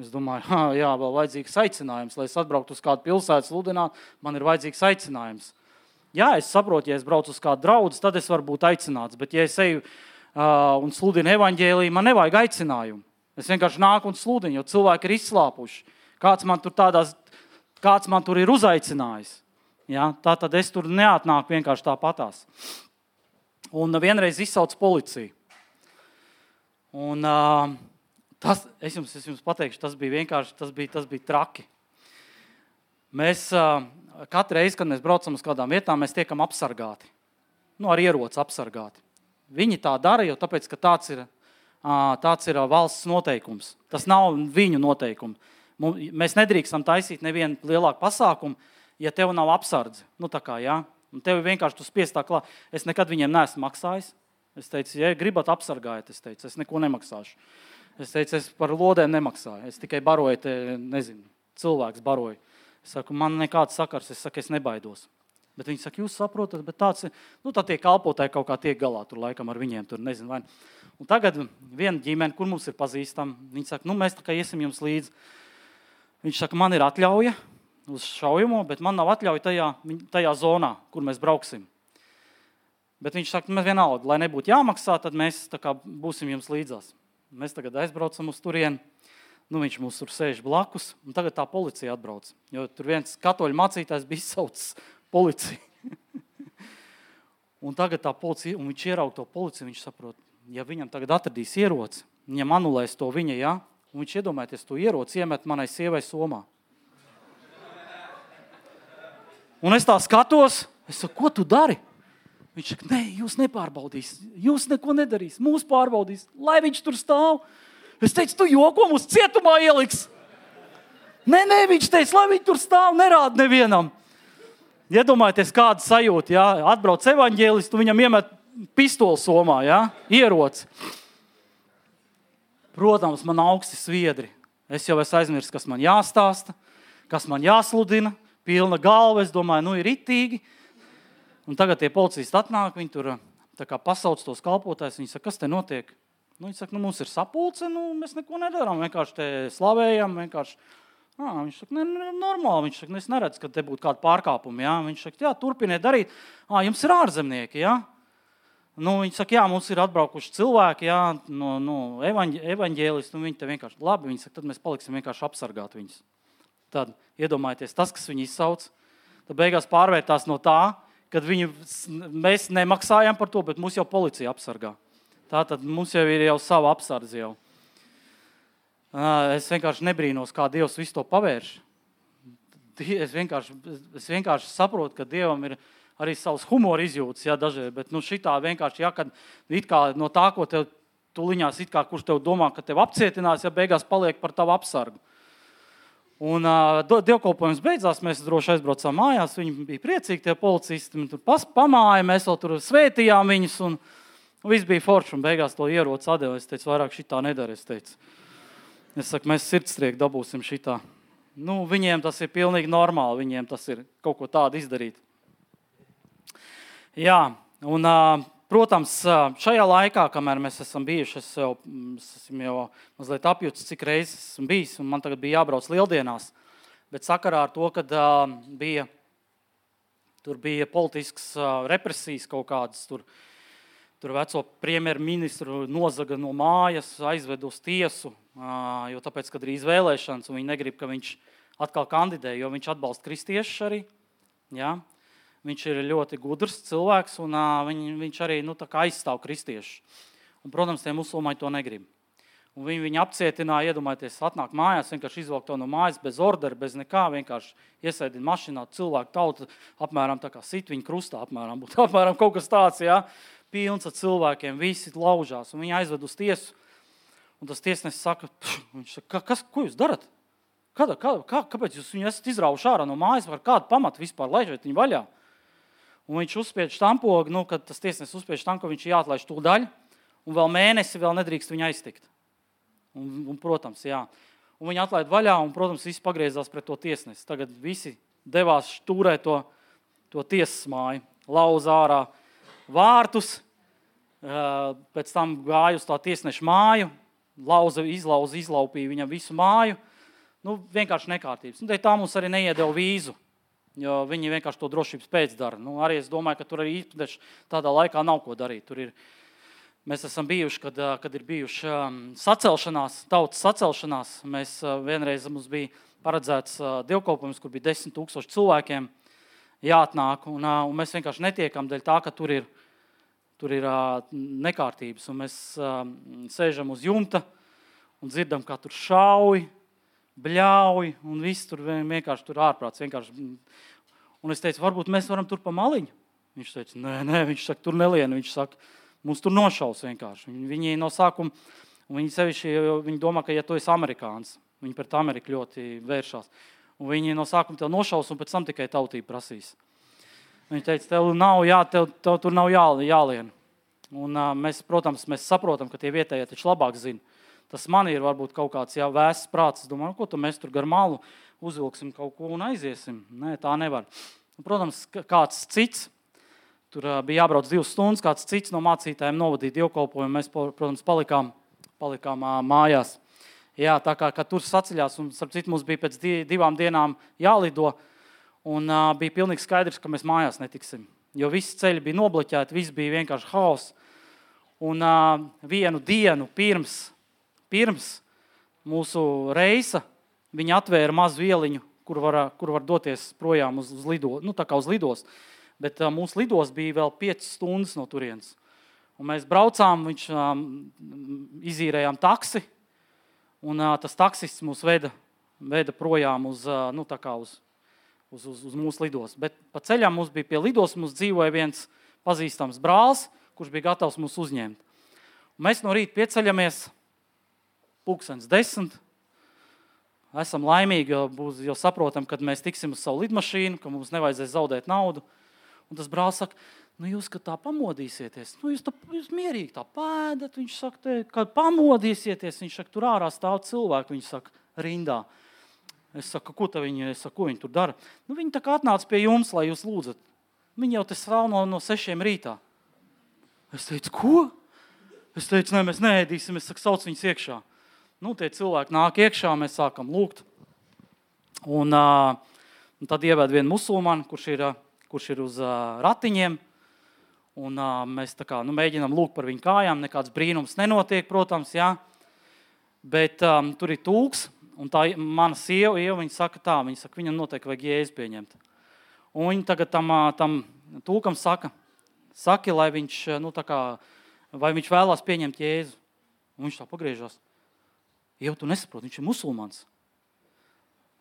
Es domāju, ha, jā, vēl vajadzīgs aicinājums, lai es atbrauktu uz kādu pilsētu, sludināt, man ir vajadzīgs aicinājums. Jā, es saprotu, ja es braucu uz kādu draugu, tad es varu būt aicināts. Bet, ja es eju uh, un sludinu evaņģēlīju, man nevajag aicinājumu. Es vienkārši nāku un sludinu, jo cilvēki ir izslāpuši. Kāds man tur, tādās, kāds man tur ir uzaicinājis. Ja? Tā tad es tur neatnāku vienkārši tāpatās. Un vienreiz izsaucu policiju. Un, uh, tas, es, jums, es jums pateikšu, tas bija vienkārši tas bija, tas bija traki. Mēs uh, katru reizi, kad mēs braucam uz kādām vietām, mēs tiekam apsargāti. Nu, ar ieroci apsargāti. Viņi tā dara, jo tāpēc, tāds ir, uh, tāds ir valsts noteikums. Tas nav viņu noteikums. Mēs nedrīkstam taisīt nevienu lielāku pasākumu, ja tev nav apsardze. Nu, kā, ja? Un tev vienkārši tu spiest tā klāt. Es nekad viņiem neesmu maksājis. Es teicu, ja gribat apsargāt, es teicu, es neko nemaksāšu. Es teicu, es par lodēm nemaksāju. Es tikai baroju, te, nezinu, cilvēks baroju. Es saku, man nekāds sakars, es saku, es nebaidos. Bet viņi saka, jūs saprotat, bet tāds ir. Nu, tā tie kalpotāji kaut kā tiek galā tur laikam ar viņiem. Tur, nezinu, vai. Un tagad viena ģimene, kur mums ir pazīstama, viņi saka, nu, mēs tā kā iesim jums līdzi. Viņš saka, man ir atļauja uz šaujamo, bet man nav atļauja tajā, tajā zonā, kur mēs brauksim. Bet viņš saka, mēs vienalga, lai nebūtu jāmaksā, tad mēs kā, būsim jums līdzās. Mēs tagad aizbraucam uz turieni. Nu, viņš mums tur sēž blakus, un tagad tā policija atbrauc. Jo tur viens katoļu mācītājs bija izsaucis policiju. [laughs] un tagad tā policija, un viņš ieraudzīja to policiju, viņš saprot, ja viņam tagad atradīs ieroci, viņam anulēs to viņa, ja? un viņš iedomājieties to ieroci iemet manai sievai somā. Un es tā skatos, es saku, ko tu dari? Viņš saka, nē, jūs nepārbaudīsiet, jūs neko nedarīsiet, mūsu pārbaudīs, lai viņš tur stāv. Es teicu, tu joko mums cietumā ieliks. Nē, nē, viņš teica, lai viņi tur stāv, nerāda nevienam. Iedomājieties, kāda sajūta, ja atbrauc evaņģēlists, tu viņam iemet pistoli somā, ja? ieroci. Protams, man augsti sviedri. Es jau esmu aizmirsis, kas man jāstāsta, kas man jāsludina. Pilna galva, es domāju, nu ir itīgi. Un tagad tie policisti atnāk, viņi tur pasauc tos kalpotājus. Viņi saka, kas te notiek? Nu, viņi saka, nu, mums ir sapulce, nu, mēs neko nedarām. Vienkārši te slavējam, vienkārši À, viņš saka, ne, ne, normāli. Viņš saka, es neredzu, ka te būtu kāda pārkāpuma. Jā. Viņš saka, jā, turpiniet darīt. À, jums ir ārzemnieki. Jā. Nu, viņi saka, jā, mums ir atbraukuši cilvēki, jā, no, no evaņģēlisti. Viņi te vienkārši labi. Viņi saka, tad mēs paliksim vienkārši apsargāt viņus. Tad iedomājieties, tas, kas viņu izsauc, tad beigās pārvērtās no tā, viņu, mēs nemaksājam par to, bet mūs jau policija apsargā. Tā tad mums jau ir jau sava apsardze. Jau. Es vienkārši nebrīnos, kā Dievs visu to pavērš. Es vienkārši, es vienkārši saprotu, ka Dievam ir arī savs humora izjūtas, ja dažreiz, bet nu, šitā vienkārši, ja, kad no tā, ko tev tuliņās, kurš tev domā, ka tev apcietinās, ja beigās paliek par tavu apsargu. Un uh, dievkalpojums beidzās, mēs droši aizbraucām mājās. Viņi bija priecīgi, tie policisti. Tur pamāja, mēs vēl tur svētījām viņus. Un viss bija forši. Un beigās to ieroci atdeva. Es teicu, vairāk šī tā nedara. Es Es saku, mēs sirdstrieku dabūsim šitā. Nu, viņiem tas ir pilnīgi normāli. Viņiem tas ir kaut ko tādu izdarīt. Jā, un, protams, šajā laikā, kamēr mēs esam bijuši, es jau, es esmu jau mazliet apjūts, cik reizes esmu bijis, un man tagad bija jābrauc lieldienās. Bet sakarā ar to, ka bija, tur bija politisks represijas kaut kādas, tur, tur veco premjerministru nozaga no mājas, aizved uz tiesu, jo tāpēc, kad drīz vēlēšanas, un viņi negrib, ka viņš atkal kandidē, jo viņš atbalsta kristiešus arī. Ja? Viņš ir ļoti gudrs cilvēks, un viņ, viņš arī nu, aizstāv kristiešus. Protams, tie musulmaņi to negrib. Un viņi viņu apcietināja, iedomājieties, atnāk mājās, vienkārši izvilkt to no mājas bez ordera, bez nekā. Vienkārši iesēdina mašīnā, cilvēku tauta apmēram tā kā sit viņa krustā, apmēram, būtu [laughs] apmēram kaut kas tāds, jā, pilns ar cilvēkiem, visi laužās, un viņi aizved uz tiesu. Un tas tiesnesis saka, saka kas, ko jūs darat? Kāda, kā, kā, kāpēc jūs viņu esat izraujuši ārā no mājas? Ar kādu pamatu vispār laižat viņu vaļā? Un viņš uzspiež štampogu, nu, kad tas tiesnesis uzspiež tam, ka viņš ir jāatlaiž to daļu, un vēl mēnesi vēl nedrīkst viņu aiztikt. Un, un, protams, jā. Un viņi atlaid vaļā, un, protams, visi pagriezās pret to tiesnesi. Tagad visi devās stūrēt to, to tiesas māju, lauza ārā vārtus, pēc tam gāja uz tā tiesneša māju, lauza, izlauza, izlaupīja viņam visu māju. Nu, vienkārši nekārtības. Nu, tā mums arī neiedeva vīzu, jo viņi vienkārši to drošības pēc dara. Nu, arī es domāju, ka tur arī īpaši tādā laikā nav ko darīt. Ir, mēs esam bijuši, kad, kad ir bijuši sacelšanās, tautas sacelšanās. Mēs vienreiz mums bija paredzēts dievkalpojums, kur bija desmit tūkstoši cilvēkiem jāatnāk, un, un mēs vienkārši netiekam dēļ tā, ka tur ir tur ir nekārtības. Un mēs sēžam uz jumta un dzirdam, kā tur šauj, bļauj, un viss tur vienkārši tur ārprāts. Vienkārši. Un es teicu, varbūt mēs varam tur pa maliņu. Viņš teica, nē, nē, viņš saka, tur nelien. Viņš saka, mums tur nošaus vienkārši. Viņi, viņi no sākuma, viņi sevišķi, viņi domā, ka ja tu esi amerikānis, viņi pret Ameriku ļoti vēršās. Un viņi no sākuma tev nošaus un pēc tam tikai tautību prasīs. Viņa teica, tev, nav, jā, tev, tev tur nav jā, jālien. Un, uh, mēs, protams, mēs saprotam, ka tie vietējie taču labāk zina. Tas man ir varbūt kaut kāds jā, vēsts prāts. Es domāju, nu, ko mēs tur gar malu uzvilksim kaut ko un aiziesim. Nē, tā nevar. Un, protams, kāds cits. Tur bija jābrauc divas stundas, kāds cits no mācītājiem novadīja dievkalpojumu. Mēs, protams, palikām, palikām mājās. Jā, tā kā tur saceļās, un starp citu mums bija pēc divām dienām jālido. Un uh, bija pilnīgi skaidrs, ka mēs mājās netiksim. Jo visi ceļi bija nobloķēti, viss bija vienkārši haoss. Un uh, vienu dienu pirms, pirms mūsu reisa viņi atvēra mazu ieliņu, kur var, kur var doties projām uz, uz, lido, nu, uz lidos. Bet uh, mūsu lidos bija vēl 5 stundas no turienes. Un mēs braucām, viņš um, izīrējām taksi, un uh, tas taksists mūs veda, veda projām uz, uh, nu, uz uz, uz, uz mūsu lidos. Bet pa ceļam mums bija pie lidos, mums dzīvoja viens pazīstams brālis, kurš bija gatavs mūs uzņemt. Un mēs no rīta pieceļamies, pulkstenis desmit. Esam laimīgi, jo, būs, jo saprotam, ka mēs tiksim uz savu lidmašīnu, ka mums nevajadzēs zaudēt naudu. Un tas brālis saka, nu jūs tā pamodīsieties, nu jūs, tā, jūs mierīgi tā pēdat. Viņš saka, kad pamodīsieties, viņš saka, tur ārā stāv cilvēki, viņš saka, rindā. Es saku, ko viņi, es saku, ko viņi tur dara? Nu, viņi tā kā atnāca pie jums, lai jūs lūdzat. Viņi jau te stāv no, no sešiem rītā. Es teicu, ko? Es teicu, nē, mēs neēdīsim. Es saku, sauc viņus iekšā. Nu, tie cilvēki nāk iekšā, mēs sākam lūgt. Un, uh, un tad ievada vienu musulmanu, kurš ir, kurš ir uz uh, ratiņiem. Un, uh, mēs kā, nu, mēģinām lūgt par viņu kājām. Nekāds brīnums nenotiek, protams, jā. bet um, tur ir tūks. Un tā mana sieva, Ieva, viņa saka, tā, viņa saka, viņam noteikti vajag jēzu pieņemt. Un viņa tagad tam, tam tūkam saka, saki, lai viņš, nu, kā, vai viņš vēlās pieņemt jēzu. Un viņš tā pagriežas. Jau tu nesaproti, viņš ir musulmanis.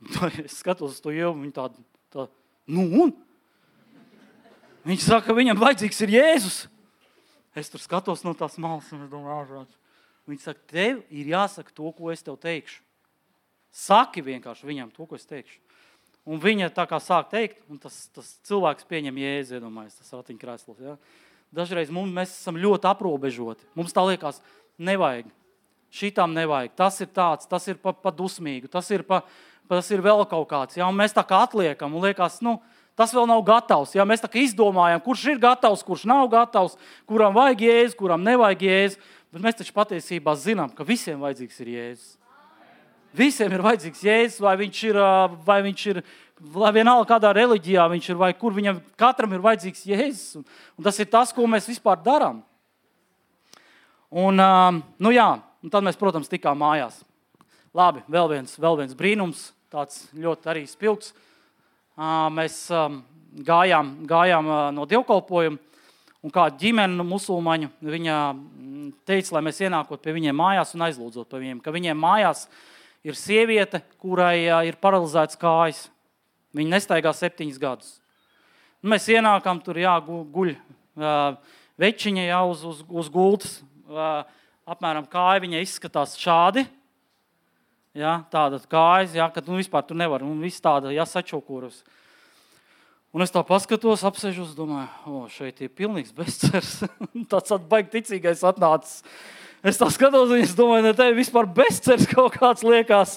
[laughs] Es skatos uz to jau, viņa tāda, tā, nu un? Viņš saka, ka viņam vajadzīgs ir Jēzus. Es tur skatos no tās malas, un es domāju, ārprāts. Viņš saka, tev ir jāsaka to, ko es tev teikšu. Saki vienkārši viņam to, ko es teikšu. Un viņa tā kā sāk teikt, un tas, tas cilvēks pieņem jēzu, iedomājas, tas ratiņkrēsls. Ja? Dažreiz mums, mēs esam ļoti aprobežoti. Mums tā liekas, nevajag. Šitām nevajag. Tas ir tāds, tas ir pa, pa dusmīgu, tas ir, pa, tas ir vēl kaut kāds. Ja? Un mēs tā kā atliekam, un liekas, nu, tas vēl nav gatavs. Ja? Mēs tā kā izdomājam, kurš ir gatavs, kurš nav gatavs, kuram vajag jēzu, kuram nevajag jēzu. Bet mēs taču patiesībā zinām, ka visiem vajadzīgs ir jēzus. Visiem ir vajadzīgs jēzus, vai viņš ir, vai viņš ir lai vienalga kādā reliģijā viņš ir, vai kur viņam katram ir vajadzīgs jēzus. Un, un tas ir tas, ko mēs vispār darām. Un, nu jā, un tad mēs, protams, tikām mājās. Labi, vēl viens, vēl viens brīnums, tāds ļoti arī spilgts. Mēs gājām, gājām no dievkalpojuma, un kāda ģimene musulmaņu viņa teica, lai mēs ienākot pie viņiem mājās un aizlūdzot par viņiem, ka viņiem mājās ir sieviete, kurai ir paralizēts kājas. Viņa nestaigā septiņus gadus. Nu, mēs ienākam tur, jā, guļ večiņa jau uz, uz, uz gultas. Uh, apmēram kāja viņa izskatās šādi. Ja, tāda kājas, ja, ka nu, vispār tur nevar. Un viss tāda ja, sačokurus. Un es tā paskatos, apsēžos, domāju, o, šeit ir pilnīgs bezcers. [laughs] Tāds atbaigi ticīgais atnācis. Es tā skatos, un es domāju, ne tev vispār bezcers kaut kāds liekas.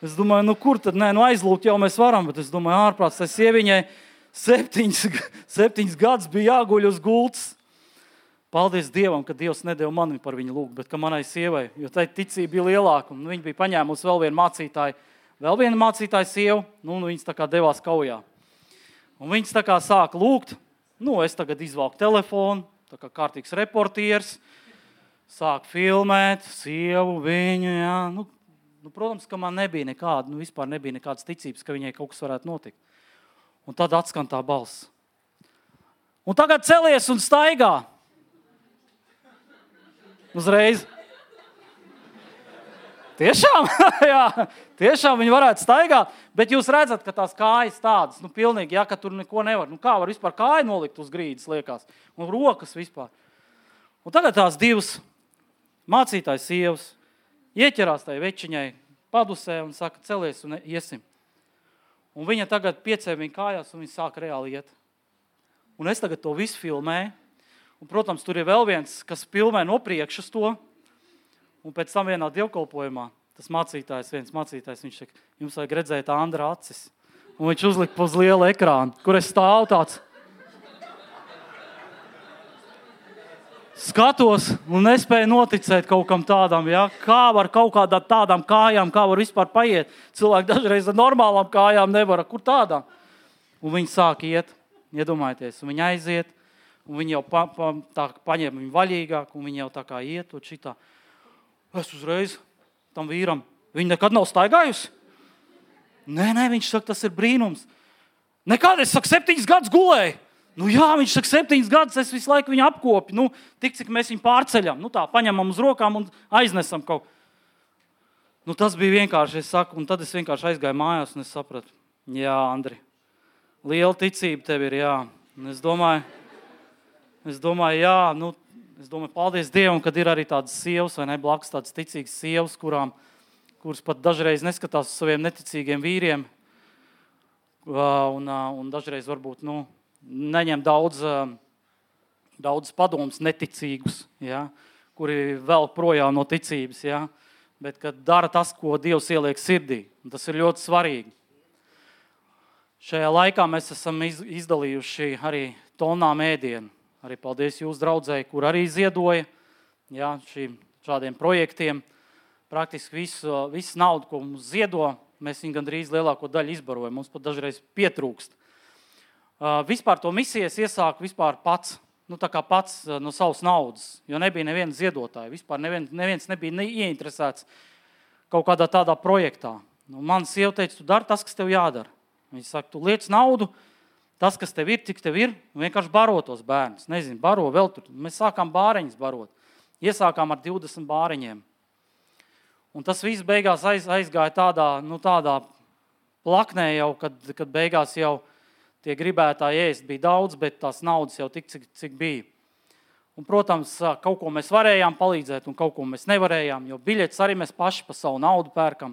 Es domāju, nu, kur tad nē, nu, aizlūgt jau mēs varam, bet es domāju, ārprāts, tas sieviņai septiņas, septiņas gadus bija jāguļ uz gultas. Paldies Dievam, ka Dievs nedēļa man par viņu lūgt, bet manai sievai, jo tai ticība bija lielāka. Un viņa bija paņēmusi vēl vienu mācītāju, vēl vienu mācītāju sievu, nu, un viņas tā kā devās kaujā. Un viņas tā kā sāka lūgt, nu, es tagad izvelku telefonu, tā kā kārtīgs reportieris, sāku filmēt sievu, viņu, jā, nu, Nu, protams, ka man nebija nekāda, nu, vispār nebija nekādas ticības, ka viņai kaut kas varētu notikt. Un tad atskan tā balss. Un tagad celies un staigā. Uzreiz. Tiešām, [laughs] jā, tiešām viņi varētu staigāt, bet jūs redzat, ka tās kājas tādas, nu, pilnīgi, ja, ka tur neko nevar. Nu, kā var vispār kāju nolikt uz grīdas, liekas, un rokas vispār. Un tagad tās divas mācītājas sievas ieķerās tai večiņai padusē un saka, celies un iesim. Un viņa tagad piecēla viņa kājās un viņa sāk reāli iet. Un es tagad to visu filmēju. Un, protams, tur ir vēl viens, kas filmē no priekšas to. Un pēc tam vienā dievkalpojumā tas mācītājs, viens mācītājs, viņš saka, jums vajag redzēt Andra acis. Un viņš uzlika uz liela ekrāna, kur es stāvu tāds. skatos un nespēju noticēt kaut kam tādam. Ja? Kā var kaut kādām tādām kājām, kā var vispār paiet? Cilvēki dažreiz ar normālām kājām nevar, kur tādām. Un viņi sāk iet, iedomājieties, un viņi aiziet, un viņi jau pa, pa, tā paņem viņu vaļīgāk, un viņi jau tā kā iet, un šitā. Es uzreiz tam vīram, viņa nekad nav staigājusi. Nē, nē, viņš saka, tas ir brīnums. Nekad es saku, septiņas gadus gulēju. Nu, jā, viņš saka, septiņus gadus es visu laiku viņu apkopu. Nu, tik cik mēs viņu pārceļam, nu, tā paņemam uz rokām un aiznesam kaut ko. Nu, tas bija vienkārši. Es saku, un tad es vienkārši aizgāju mājās un es sapratu, jā, Andri, liela ticība tev ir. Jā. Un es domāju, es domāju, jā, nu, es domāju, paldies Dievam, ka ir arī tādas sievas, vai ne blakus tādas ticīgas sievas, kurām, kuras pat dažreiz neskatās uz saviem neticīgiem vīriem. Un, un dažreiz varbūt nu, neņem daudz, daudz padomus neticīgus, ja, kuri vēl projām no ticības, ja, bet kad dara tas, ko Dievs ieliek sirdī. Tas ir ļoti svarīgi. Šajā laikā mēs esam izdalījuši arī tonām ēdienu. Arī paldies jūsu draudzēji, kur arī ziedoja ja, šīm šādiem projektiem. Praktiski visu, visu naudu, ko mums ziedo, mēs viņu gandrīz lielāko daļu izbarojam. Mums pat dažreiz pietrūkst. Uh, vispār to misijas iesāku vispār pats. Nu, tā kā pats uh, no savas naudas, jo nebija neviena ziedotāja. Vispār neviens, neviens nebija ne ieinteresēts kaut kādā tādā projektā. Nu, man sieva teica, tu dari tas, kas tev jādara. Viņa saka, tu liec naudu, tas, kas tev ir, cik tev ir, vienkārši baro tos bērnus. Nezinu, baro vēl tur. Mēs sākām bāriņus barot. Iesākām ar 20 bāriņiem. Un tas viss beigās aiz, aizgāja tādā, nu, tādā plaknē, jau, kad, kad beigās jau tie gribētāji ēst bija daudz, bet tās naudas jau tik, cik, cik bija. Un, protams, kaut ko mēs varējām palīdzēt, un kaut ko mēs nevarējām, jo biļetes arī mēs paši par savu naudu pērkam.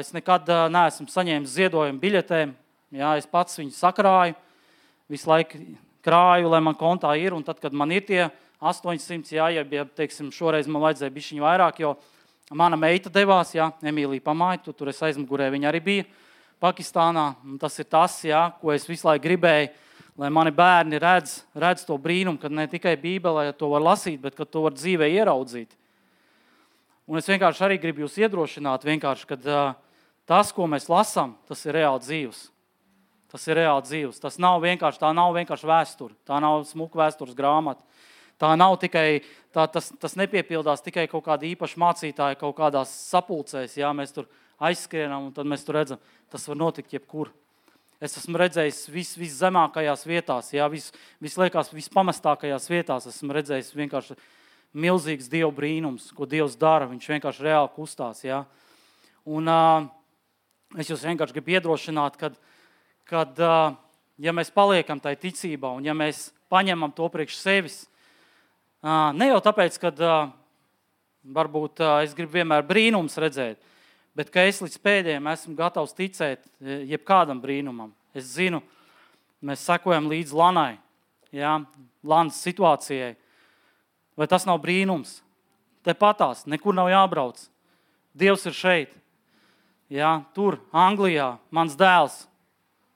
Es nekad neesmu saņēmis ziedojumu biļetēm. Jā, es pats viņu sakrāju, visu laiku krāju, lai man kontā ir. Un tad, kad man ir tie 800, jā, ja, ja teiksim, šoreiz man vajadzēja bišķiņu vairāk, jo mana meita devās, jā, Emīlija pamāja, tu, tur es aizmugurē viņa arī bija. Pakistānā. Tas ir tas, jā, ko es visu laiku gribēju, lai mani bērni redz, redz to brīnumu, ka ne tikai Bībelē to var lasīt, bet ka to var dzīvē ieraudzīt. Un es vienkārši arī gribu jūs iedrošināt, ka uh, tas, ko mēs lasām, tas ir reāli dzīves. Tas ir reāli dzīves. Tas nav vienkārši, tā nav vienkārši vēsture. Tā nav smuka vēstures grāmata. Tā nav tikai, tā, tas, tas nepiepildās tikai kaut kāda īpaša mācītāja kaut kādās sapulcēs. Jā, mēs tur aizskrienam, un tad mēs tur redzam, tas var notikt jebkur. Es esmu redzējis vis, viszemākajās vietās, jā, vis, visliekas, vispamestākajās vietās. Esmu redzējis vienkārši milzīgs Dieva brīnums, ko Dievs dara. Viņš vienkārši reāli kustās. Jā. Un, uh, es jūs vienkārši gribu iedrošināt, ka, kad, uh, ja mēs paliekam tajā ticībā un ja mēs paņemam to priekš sevis, ne jau tāpēc, ka varbūt es gribu vienmēr brīnums redzēt, bet ka es līdz pēdējiem esmu gatavs ticēt e, jebkādam brīnumam. Es zinu, mēs sekojam līdzi Lanai, jā, Lanas situācijai. Vai tas nav brīnums? Te patās, nekur nav jābrauc. Dievs ir šeit. Jā, tur, Anglijā, mans dēls,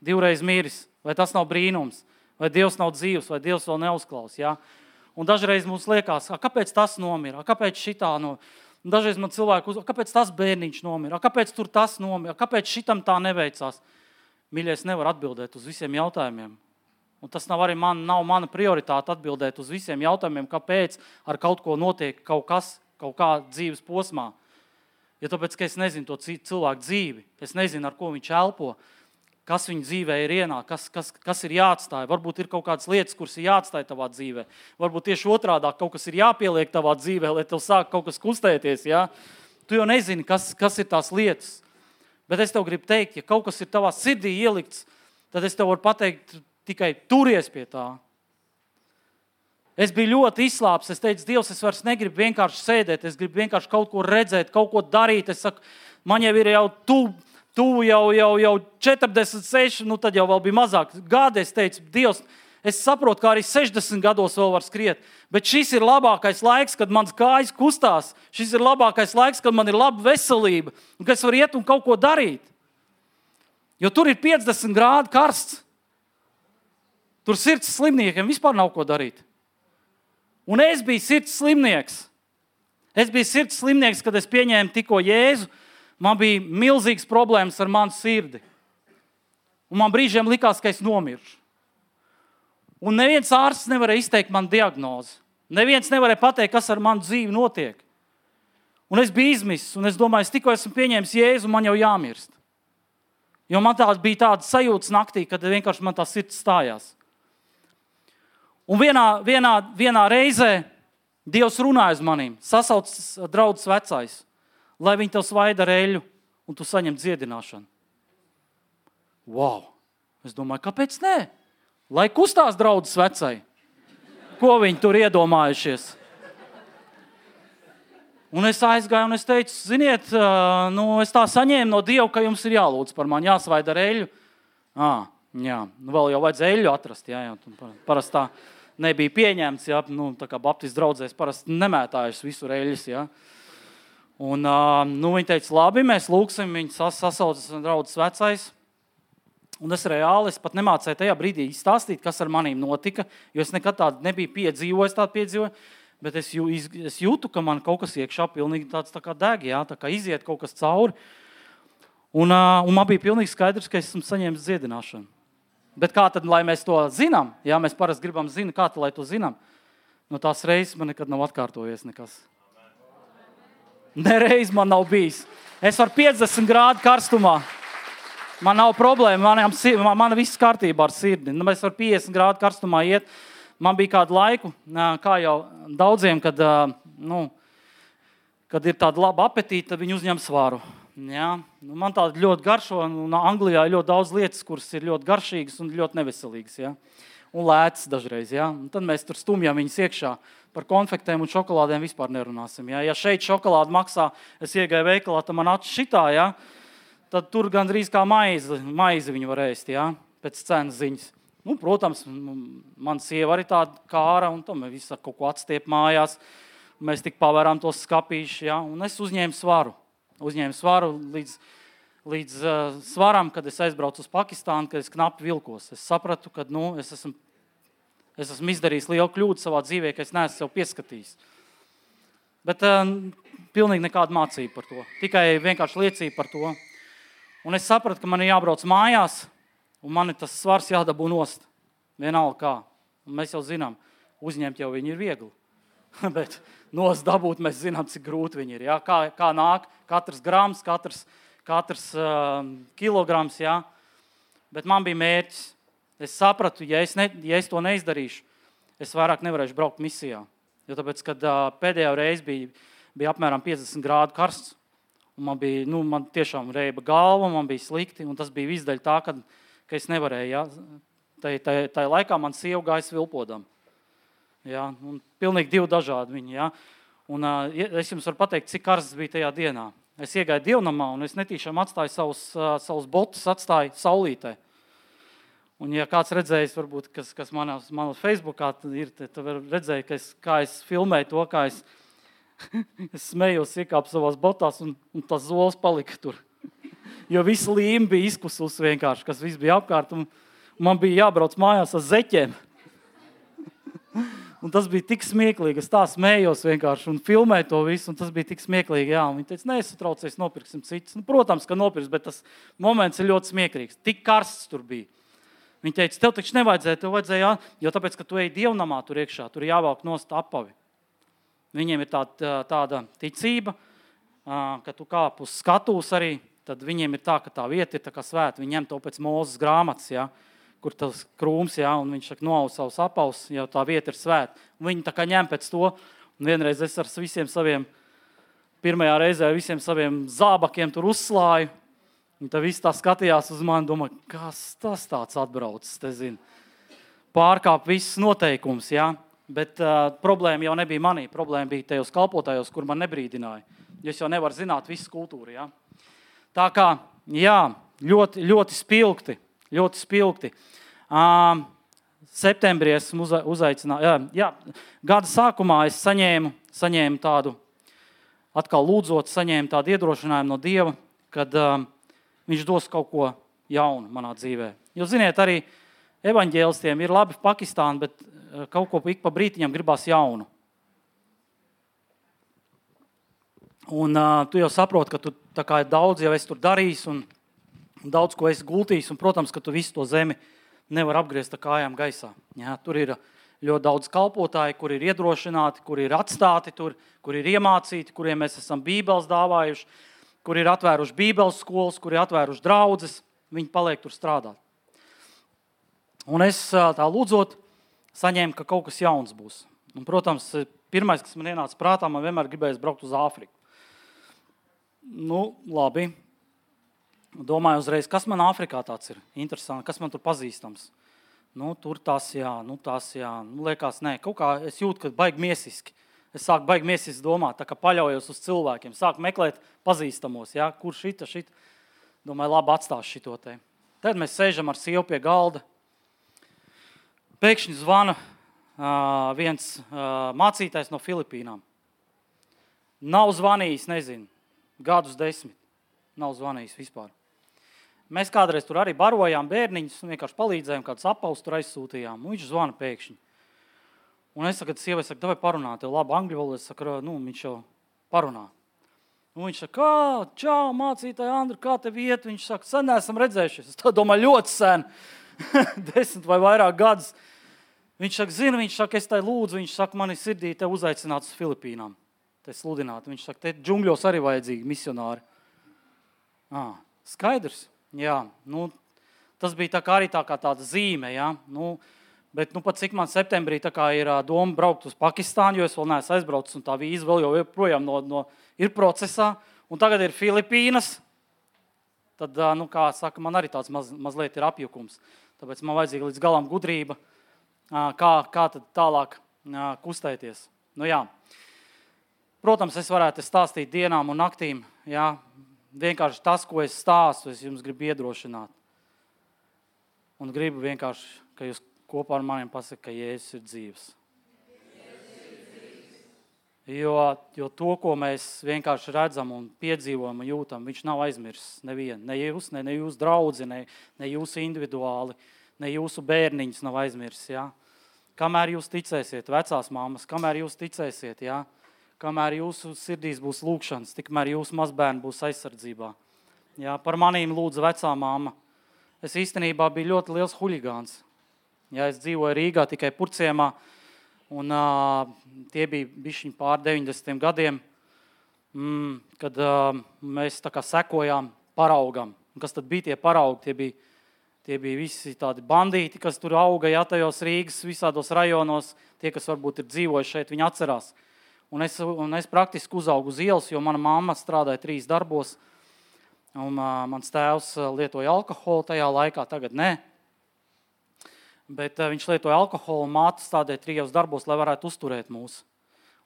divreiz miris. Vai tas nav brīnums? Vai Dievs nav dzīvs, vai Dievs vēl neuzklausās? Un dažreiz mums liekas, kāpēc tas nomira, kāpēc šitā no. Dažreiz man cilvēki uzdod, kāpēc tas bērniņš nomira, kāpēc tur tas nomira, kāpēc šitam tā neveicās. Mīļais, nevar atbildēt uz visiem jautājumiem. Un tas nav arī man, nav mana prioritāte atbildēt uz visiem jautājumiem, kāpēc ar kaut ko notiek kaut kas, kaut kā dzīves posmā. Ja tāpēc, ka es nezinu to cilvēku dzīvi, es nezinu, ar ko viņš elpo, kas viņa dzīvē ir ienākts, kas, kas, kas ir jāatstāj. Varbūt ir kaut kādas lietas, kuras ir jāatstāj tavā dzīvē. Varbūt tieši otrādi kaut kas ir jāpieliek tavā dzīvē, lai tev sāk kaut kas kustēties. Ja? Tu jau nezini, kas, kas ir tās lietas. Bet es tev gribu teikt, ja kaut kas ir tavā sirdī ielikts, tad es tev varu pateikt, tikai turies pie tā. Es biju ļoti izslāpis. Es teicu, Dievs, es vairs negribu vienkārši sēdēt, es gribu vienkārši kaut ko redzēt, kaut ko darīt. Es saku, man jau ir jau tuvu tuvu jau, jau, jau 46, nu tad jau bija mazāk gadi. Es teicu, Dievs, es saprotu, ka arī 60 gados vēl var skriet, bet šis ir labākais laiks, kad mans kājas kustās. Šis ir labākais laiks, kad man ir laba veselība un ka es varu iet un kaut ko darīt. Jo tur ir 50 grādi karsts. Tur sirds slimniekiem vispār nav ko darīt. Un es biju sirds slimnieks. Es biju sirds slimnieks, kad es pieņēmu tikko Jēzu man bija milzīgas problēmas ar manu sirdi. Un man brīžiem likās, ka es nomiršu. Un neviens ārsts nevarēja izteikt man diagnozi. Neviens nevarēja pateikt, kas ar manu dzīvi notiek. Un es biju izmisis, un es domāju, es tikko esmu pieņēmis jēzu, man jau jāmirst. Jo man tā bija tāda sajūta naktī, kad vienkārši man tā sirds stājās. Un vienā, vienā, vienā reizē Dievs runāja uz maniem, sasaucis draugs vecais lai viņi tev svaida ar eļu un tu saņem dziedināšanu. Wow! Es domāju, kāpēc nē? Lai kustās draudzes vecai. Ko viņi tur iedomājušies? Un es aizgāju un es teicu, ziniet, nu, es tā saņēmu no Dieva, ka jums ir jālūdz par mani, jāsvaida ar eļu. À, jā, nu, vēl jau vajadzēja eļu atrast. Jā, jā, parasti tā nebija pieņemts. Jā, nu, tā kā Baptistu draugzēs parasti nemētājas visur eļļas. Jā. Un, nu, viņi teica, labi, mēs lūgsim, viņi sas, sasaucas draugs vecais. Un es reāli es pat nemācīju tajā brīdī izstāstīt, kas ar maniem notika, jo es nekad tādu nebiju piedzīvojis. Tādu piedzīvoju, bet es, jū, es jūtu, ka man kaut kas iekšā pilnīgi tāds tā kā deg, jā, tā kā iziet kaut kas cauri. Un, un man bija pilnīgi skaidrs, ka es esmu saņēmis dziedināšanu. Bet kā tad, lai mēs to zinām? Jā, mēs parasti gribam zināt, kā tad, lai to zinām. No tās reizes man nekad nav atkārtojies nekas. Nereiz man nav bijis. Es varu 50 grādu karstumā. Man nav problēma, man, man, man viss kārtībā ar sirdi. Nu, mēs varam 50 grādu karstumā iet. Man bija kādu laiku, kā jau daudziem, kad, nu, kad ir tāda laba apetīte, tad viņi uzņem svaru. Ja? Nu, man tāda ļoti garšo, un Anglijā ir ļoti daudz lietas, kuras ir ļoti garšīgas un ļoti neveselīgas. Ja? Un lētas dažreiz. Ja? Un tad mēs tur stumjam viņus iekšā. Par konfektēm un šokolādēm vispār nerunāsim. Ja, ja šeit šokolāde maksā, es iegāju veikalā, tad man acis šitā, ja? tad tur gandrīz kā maizi, maizi viņu var ēst ja? pēc cenas ziņas. Nu, protams, man sieva arī tāda kāra, un tam viss ar kaut ko atstiep mājās. Mēs tik pavērām tos skāpīšus, ja? un es uzņēmu svaru uzņēmu svaru līdz, līdz uh, svaram, kad es aizbraucu uz Pakistānu, kad es knapi vilkos. Es sapratu, ka nu, es, esmu, es esmu izdarījis lielu kļūdu savā dzīvē, ka es neesmu sev pieskatījis. Bet uh, pilnīgi nekāda mācība par to. Tikai vienkārši liecība par to. Un es sapratu, ka man ir jābrauc mājās, un man ir tas svars jādabū nost. Vienalga kā. Un mēs jau zinām, uzņemt jau viņu ir viegli. [laughs] Bet nost dabūt, mēs zinām, cik grūti viņi ir. Ja? Kā, kā nāk katrs grams, katrs, katrs uh, kilograms. Ja? Bet man bija mērķis. Es sapratu, ja es, ne, ja es to neizdarīšu, es vairāk nevarēšu braukt misijā. Jo tāpēc, kad uh, pēdējā reize bija, bija apmēram 50 grādu karsts, un man bija nu, man tiešām reiba galva, man bija slikti, un tas bija visdaļa tā, ka, ka es nevarēju. Ja? Tajā laikā man sieva gāja vilpodam. Ja? Un pilnīgi divi dažādi viņi. Ja? Un, uh, es jums varu pateikt, cik karsts bija tajā dienā. Es iegāju dievnamā un es netīšām atstāju savus, uh, savus botus, atstāju saulītē. Un, ja kāds redzējis, varbūt, kas, kas manā, manā Facebookā ir, tad var redzēt, es, kā es filmēju to, kā es, [laughs] es smējos, iekāpu savās botās, un, un tas zols palika tur. [laughs] Jo viss līme bija izkususi vienkārši, kas viss bija apkārt, un man bija jābrauc mājās ar zeķiem. [laughs] Un tas bija tik smieklīgi. Es tā smējos vienkārši un filmēju to visu. Tas bija tik smieklīgi. Jā, viņi teica, nesatraucies, nopirksim citus. Nu, protams, ka nopirks, bet tas moments ir ļoti smieklīgs. Tik karsts tur bija. Viņi teica, tev taču nevajadzēja, tev vajadzēja, jo tāpēc, ka tu ej dievnamā tur iekšā, tur jāvelk nost apavi. Viņiem ir tāda, tāda ticība, ka tu kāp uz skatuves arī, tad viņiem ir tā, ka tā vieta ir tā kā svēta. Viņi ņem to pēc mūzes grāmatas. Ja? kur tas krūms, ja, un viņš saka, noausa savus apavus, jau tā vieta ir svēta. Un viņi tā kā ņem pēc to, un vienreiz es ar visiem saviem, pirmajā reizē ar visiem saviem zābakiem tur uzslāju, un tad viss tā skatījās uz mani, domā, kas tas tāds atbraucis, te zinu. Pārkāp visus noteikumus, ja? bet uh, problēma jau nebija manī, problēma bija tajos kalpotājos, kur man nebrīdināja. Es jau nevaru zināt visu kultūru. Ja? Tā kā, jā, ļoti, ļoti spilgti, ļoti spilgti. Um, septembrī esmu uzaicināts. Jā, jā, gada sākumā es saņēmu, saņēmu tādu, atkal lūdzot, saņēmu tādu iedrošinājumu no Dieva, kad um, Viņš dos kaut ko jaunu manā dzīvē. Jo, ziniet, arī evaņģēlistiem ir labi в Pakistānu, bet kaut ko ik pa brītiņam gribās jaunu. Un uh, tu jau saproti, ka tu daudz jau esi tur darījis un daudz ko esi gultījis. Un, protams, ka tu visu to zemi nevar apgriezt ar kājām gaisā. Jā, tur ir ļoti daudz kalpotāju, kur ir iedrošināti, kur ir atstāti, tur, kur ir iemācīti, kuriem mēs esam bībeles dāvājuši, kur ir atvēruši bībeles skolas, kur ir atvēruši draugus. Viņi paliek tur strādāt. Un es tā lūdzot, saņēmu, ka kaut kas jauns būs. Un, protams, pirmais, kas man ienāca prātā, man vienmēr gribējās braukt uz Āfriku. Nu, labi, Domāju, uzreiz, kas man Āfrikā tāds ir interesants, kas man tur pazīstams. Nu, tur tas, jā, nu, tas, jā. Nu, liekas, nē, kaut kā es jūtu, ka baigi miesiski. Es sāku baigi miesiski domāt, tā kā paļaujos uz cilvēkiem. Sāku meklēt pazīstamos, jā, kur šita, šita. Domāju, labi, atstāšu šito te. Tad mēs sēžam ar sievu pie galda. Pēkšņi zvana uh, viens uh, mācītājs no Filipīnām. Nav zvanījis, nezinu, gadus desmit. Nav zvanījis vispār. Mēs kādreiz tur arī barojām bērniņus un vienkārši palīdzējām, kādus apelstus tur aizsūtījām. Un viņš zvana pēkšņi. Un es saku, sievai, saku, vai parunāt, tev labi angļu valoda. Es saku, nu, viņš jau parunā. Un viņš saka, kā, čau, mācītāji, Andri, kā tev iet? Viņš saka, sen esam redzējušies. Es domāju, ļoti sen, [laughs] desmit vai vairāk gadus. Viņš saka, zini, viņš saka, es tai lūdzu, viņš saka, man ir sirdī te uzaicināts uz Filipīnām. Te sludināt. Viņš saka, te džungļos arī vajadzīgi misionāri. À, skaidrs, jā. Nu, tas bija tā kā arī tā kā tāda zīme, jā. Nu, Bet, nu, pat cik man septembrī ir doma braukt uz Pakistānu, jo es vēl neesmu aizbraucis, un tā vīza vēl joprojām no, no, ir procesā. Un tagad ir Filipīnas. Tad, nu, kā saka, man arī tāds maz, mazliet ir apjukums. Tāpēc man vajadzīga līdz galam gudrība, kā, kā tālāk kustēties. Nu, jā. Protams, es varētu stāstīt dienām un naktīm. Jā. Vienkārši tas, ko es stāstu, es jums gribu iedrošināt. Un gribu vienkārši, ka jūs kopā ar maniem pasakāt, ka Jēzus ir dzīves. Jo, jo to, ko mēs vienkārši redzam un piedzīvojam un jūtam, viņš nav aizmirsis. Nevienu. Ne jūs, ne, ne jūsu draugi, ne, ne jūsu individuāli, ne jūsu bērniņus nav aizmirsis. Ja? Kamēr jūs ticēsiet, vecās māmas, kamēr jūs ticēsiet, ja? kamēr jūsu sirdīs būs lūkšanas, tikmēr jūsu mazbērni būs aizsardzībā. Ja? Par manīm lūdza vecā māma. Es īstenībā biju ļoti liels huligāns. Ja es dzīvoju Rīgā tikai Purciemā, un uh, tie bija bišķiņi pār 90 gadiem, mm, kad uh, mēs tā kā sekojām paraugam. Un kas tad bija tie paraugi? Tie bija, tie bija visi tādi bandīti, kas tur auga ja, tajos Rīgas visādos rajonos. Tie, kas varbūt ir dzīvojuši šeit, viņi atcerās. Un es, un es praktiski uzaugu uz ielas, jo mana mamma strādāja trīs darbos. Un, uh, mans tēvs lietoja alkoholu tajā laikā, tagad nē bet uh, viņš lietoja alkoholu un māte stādīja trijos darbos, lai varētu uzturēt mūs.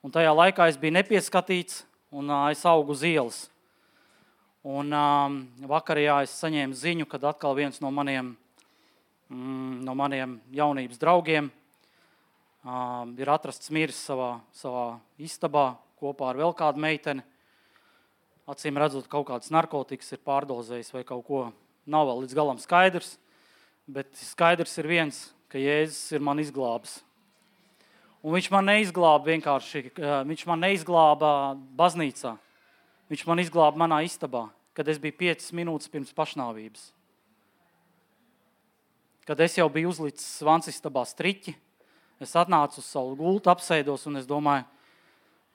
Un tajā laikā es biju nepieskatīts un uh, es augu uz ielas. Un um, vakarā es saņēmu ziņu, kad atkal viens no maniem, mm, no maniem jaunības draugiem um, ir atrasts miris savā, savā istabā kopā ar vēl kādu meiteni. Acīm redzot, kaut kādas narkotikas ir pārdozējis vai kaut ko nav vēl līdz galam skaidrs. Bet skaidrs ir viens, ka Jēzus ir man izglābis. Un viņš man neizglāba vienkārši, viņš man neizglāba baznīcā. Viņš man izglāba manā istabā, kad es biju 5 minūtes pirms pašnāvības. Kad es jau biju uzlicis svans istabā striķi, es atnācu uz savu gultu, apsēdos un es domāju,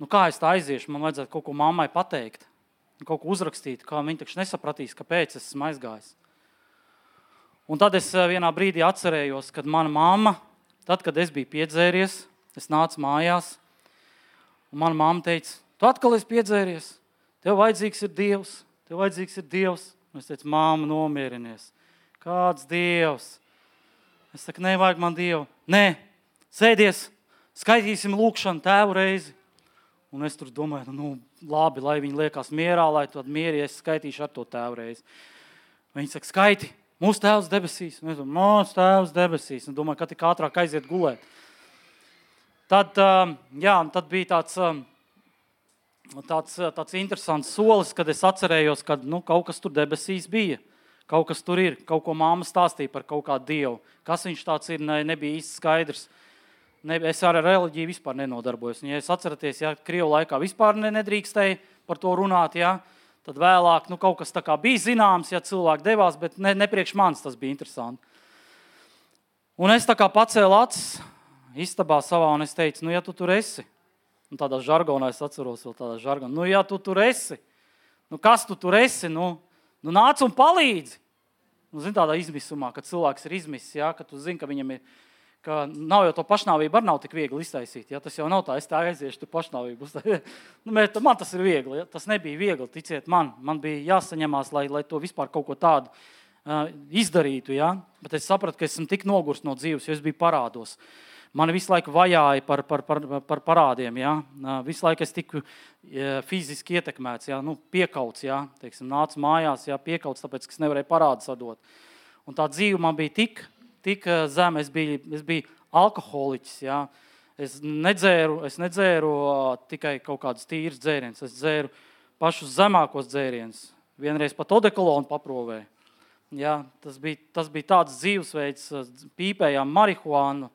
nu kā es tā aiziešu, man vajadzētu kaut ko mammai pateikt, kaut ko uzrakstīt, kā viņa taču nesapratīs, kāpēc es esmu aizgājis. Un tad es eh, vienā brīdī atcerējos, kad mana mamma, tad, kad es biju piedzēries, es nācu mājās, un mana mamma teica, tu atkal esi piedzēries, tev vajadzīgs ir Dievs, tev vajadzīgs ir Dievs. Un es teicu, māma, nomierinies. Kāds Dievs? Es saku, nevajag man Dievu. Nē, sēdies, skaitīsim lūkšanu tēvu reizi. Un es tur domāju, nu, labi, lai viņi liekas mierā, lai tad mierīgi es skaitīšu ar to tēvu reizi. Viņi saka, skaiti, Mūsu tēvs debesīs, un es domāju, mūsu tēvs debesīs, un domāju, ka tik ātrāk aiziet gulēt. Tad, um, jā, tad bija tāds, um, tāds, tāds interesants solis, kad es atcerējos, ka nu, kaut kas tur debesīs bija. Kaut kas tur ir, kaut ko māma stāstīja par kaut kādu dievu. Kas viņš tāds ir, ne, nebija īsti skaidrs. Ne, es ar reliģiju vispār nenodarbojos. Ja es atceros, ja Krievijas laikā vispār nedrīkstēju par to runāt, ja, Tad vēlāk nu, kaut kas bija zināms, ja cilvēki devās, bet ne, ne priekš manis tas bija interesanti. Un es tā kā pacēlu acis istabā savā un es teicu, nu, ja tu tur esi, un tādā žargonā es atceros vēl tādā žargonā, nu, ja tu tur esi, nu, kas tu tur esi, nu, nu nāc un palīdzi. Nu, zin, tādā izmisumā, kad cilvēks ir izmisis, ja, ka tu zini, ka viņam ir ka nav jau to pašnāvību, arī tik viegli iztaisīt. Ja? Tas jau nav tā, es tā aiziešu, tu pašnāvību. [laughs] nu, man tas ir viegli. Ja? Tas nebija viegli, ticiet man. Man bija jāsaņemās, lai, lai to vispār kaut ko tādu uh, izdarītu. Ja? Bet es sapratu, ka esmu tik nogurs no dzīves, jo es biju parādos. Man visu laiku vajāja par, par, par, par parādiem. Ja? Visu laiku es tiku fiziski ietekmēts, ja? nu, piekauts. Ja? Teiksim, nācu mājās, ja? piekauts, tāpēc, ka es nevarēju parādus atdot. Un tā dzīve man bija tik tik eh, zema. Es biju, es biju alkoholiķis. Jā. Es nedzēru, es nedzēru tikai kaut kādus tīrus dzērienus. Es dzēru pašus zemākos dzērienus. Vienreiz pat odekolonu paprovēju. Jā, tas, bija, tas bija tāds dzīvesveids, pīpējām marihuānu,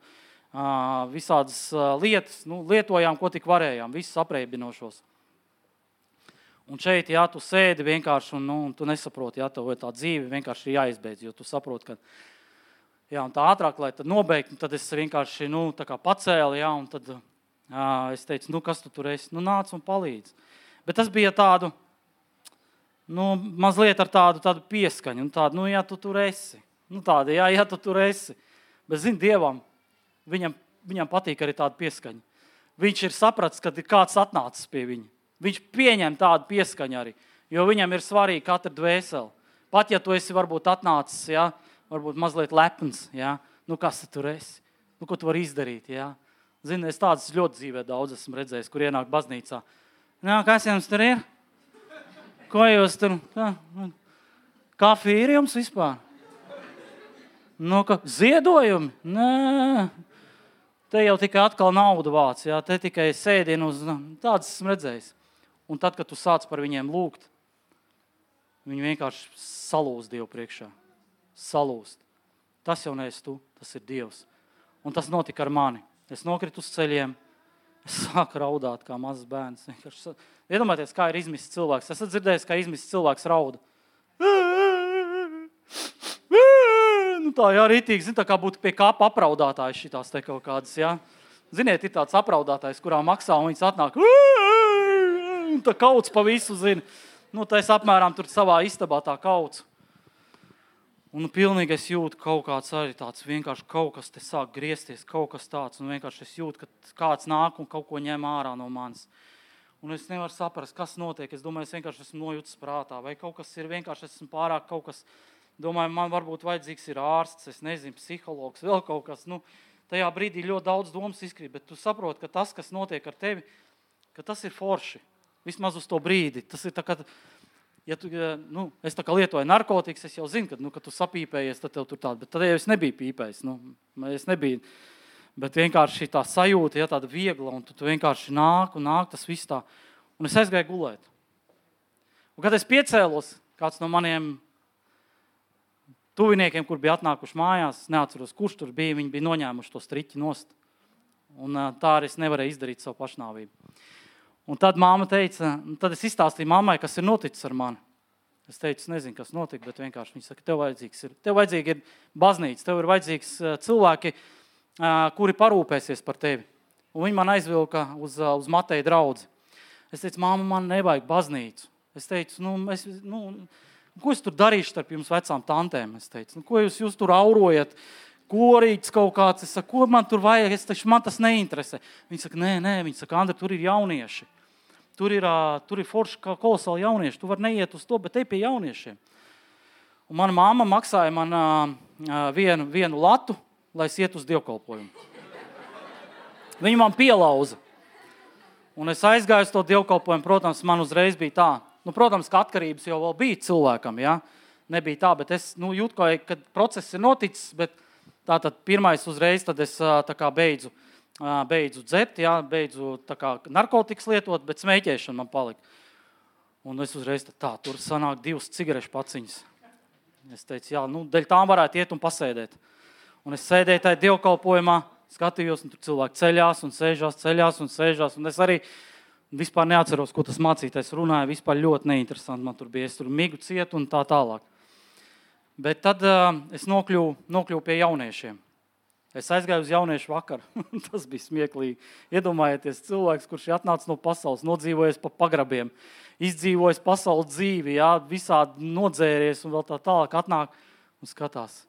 visādas lietas, nu, lietojām, ko tik varējām, visus apreibinošos. Un šeit, ja tu sēdi vienkārši un, nu, un tu nesaproti, ja tev tā dzīve vienkārši ir jāizbeidz, jo tu saproti, ka jā, tā ātrāk, lai nobeigtu, tad es vienkārši nu, pacēlu, ja, un tad jā, es teicu, nu, kas tu tur esi, nu, nāc un palīdzi. Bet tas bija tādu, nu, mazliet ar tādu, tādu pieskaņu, un tādu, nu, ja tu tur esi, nu, tāda, jā, ja tu tur esi. Bet, zini, Dievam, viņam, viņam patīk arī tāda pieskaņa. Viņš ir sapratis, ka ir kāds atnācis pie viņa. Viņš pieņem tādu pieskaņu arī, jo viņam ir svarīga katra dvēsele. Pat ja tu esi varbūt atnācis, ja, varbūt mazliet lepns, ja, nu kas tu tur esi? Nu, ko tu vari izdarīt? Ja? Zini, es tādas ļoti dzīvē daudz esmu redzējis, kur ienāk baznīcā. Nā, kas jums tur ir? Ko jūs tur? Kafija ir jums vispār? Nu, ka ziedojumi? Nē, te jau tikai atkal naudu vāc, jā, te tikai sēdienu uz tādas esmu redzējis. Un tad, kad tu sāc par viņiem lūgt, viņi vienkārši salūst Dievu priekšā. Salūst. Tas jau neesi tu, tas ir Dievs. Un tas notika ar mani. Es nokritu uz ceļiem, es sāku raudāt kā mazs bērns. Iedomājieties, kā ir izmisis cilvēks. Esat dzirdējis, kā izmisis cilvēks rauda. Nu, tā jā, rītīgi, zin, tā kā būtu pie kāpa apraudātājs šitās te kaut kādas, jā. Ziniet, ir tāds apraudātājs, kurā maksā, un viņš atnāk un tā kauts pa visu zina. Nu, tā es apmēram tur savā istabā tā kauts. Un nu, pilnīgi es jūtu kaut kāds arī tāds vienkārši kaut kas te sāk griezties, kaut kas tāds. Un vienkārši es jūtu, ka kāds nāk un kaut ko ņem ārā no manis. Un es nevaru saprast, kas notiek. Es domāju, es vienkārši esmu nojūtis prātā. Vai kaut kas ir vienkārši, esmu pārāk kaut kas. Domāju, man varbūt vajadzīgs ir ārsts, es nezinu, psihologs, vēl kaut kas. Nu, tajā brīdī ļoti daudz domas izkrīt, bet tu saproti, ka tas, kas notiek ar tevi, ka tas ir forši. Vismaz uz to brīdi. Tas ir tā, ka, ja tu, nu, es tā kā lietoju narkotikas, es jau zinu, ka, nu, ka tu sapīpējies, tad tev tur tāda, bet tad jau es nebiju pīpējis. Nu, es nebiju. Bet vienkārši tā sajūta, ja tāda viegla, un tu, tu vienkārši nāk un nāk tas viss tā. Un es aizgāju gulēt. Un, kad es piecēlos, kāds no maniem tuviniekiem, kur bija atnākuši mājās, neatceros, kurš tur bija, viņi bija noņēmuši to striķi nost. Un tā arī es nevarēju izdarīt savu pašnāvību. Un tad māma teica, tad es izstāstīju mammai, kas ir noticis ar mani. Es teicu, es nezinu, kas notika, bet vienkārši viņa saka, tev vajadzīgs ir, tev vajadzīga ir baznīca, tev ir vajadzīgs cilvēki, kuri parūpēsies par tevi. Un viņi man aizvilka uz, uz Mateja draugu. Es teicu, māma, man nevajag baznīcu. Es teicu, nu, es, nu, ko es tur darīšu starp jums vecām tantēm? Es teicu, nu, ko jūs, jūs tur aurojat? korīts kaut kāds. Es saku, ko man tur vajag, es taču man tas neinteresē. Viņi saka, nē, nē, viņi saka, Andri, tur ir jaunieši. Tur ir, tur ir forši kā kolosāli jaunieši. Tu vari neiet uz to, bet te pie jauniešiem. Un mana mamma maksāja man vienu, vienu latu, lai es ietu uz dievkalpojumu. Viņa man pielauza. Un es aizgāju uz to dievkalpojumu. Protams, man uzreiz bija tā. Nu, protams, ka atkarības jau bija cilvēkam. Ja? Nebija tā, bet es nu, jūtu, ka process ir noticis. Bet tātad pirmais uzreiz es kā, beidzu beidzu dzert, jā, beidzu kā, narkotikas lietot, bet smēķēšana man palika. Un es uzreiz tā, tā tur sanāk divas cigarešu paciņas. Es teicu, jā, nu, dēļ tām varētu iet un pasēdēt. Un es sēdēju tajā dievkalpojumā, skatījos, un tur cilvēki ceļās un sēžās, ceļās un sēžās. Un es arī vispār neatceros, ko tas mācītājs runāja. Vispār ļoti neinteresanti man tur bija. Es tur migu cietu un tā tālāk. Bet tad uh, es nokļuvu, nokļuvu pie jauniešiem. Es aizgāju uz jauniešu vakaru. [laughs] Tas bija smieklīgi. Iedomājieties, cilvēks, kurš ir atnācis no pasaules, nodzīvojis pa pagrabiem, izdzīvojis pasaules dzīvi, jā, visādi nodzēries un vēl tā tālāk atnāk un skatās.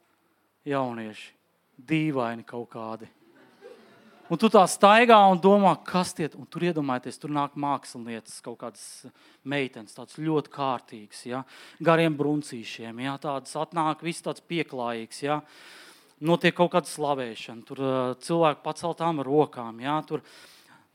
Jaunieši, dīvaini kaut kādi. Un tu tā staigā un domā, kas tie ir. Tur iedomājieties, tur nāk mākslinieces, kaut kādas meitenes, tādas ļoti kārtīgas, ja? gariem bruncīšiem. Ja? Tādas atnāk, viss tāds pieklājīgs. Ja? Notiek kaut kāda slavēšana, tur cilvēki paceltām rokām. Jā, tur,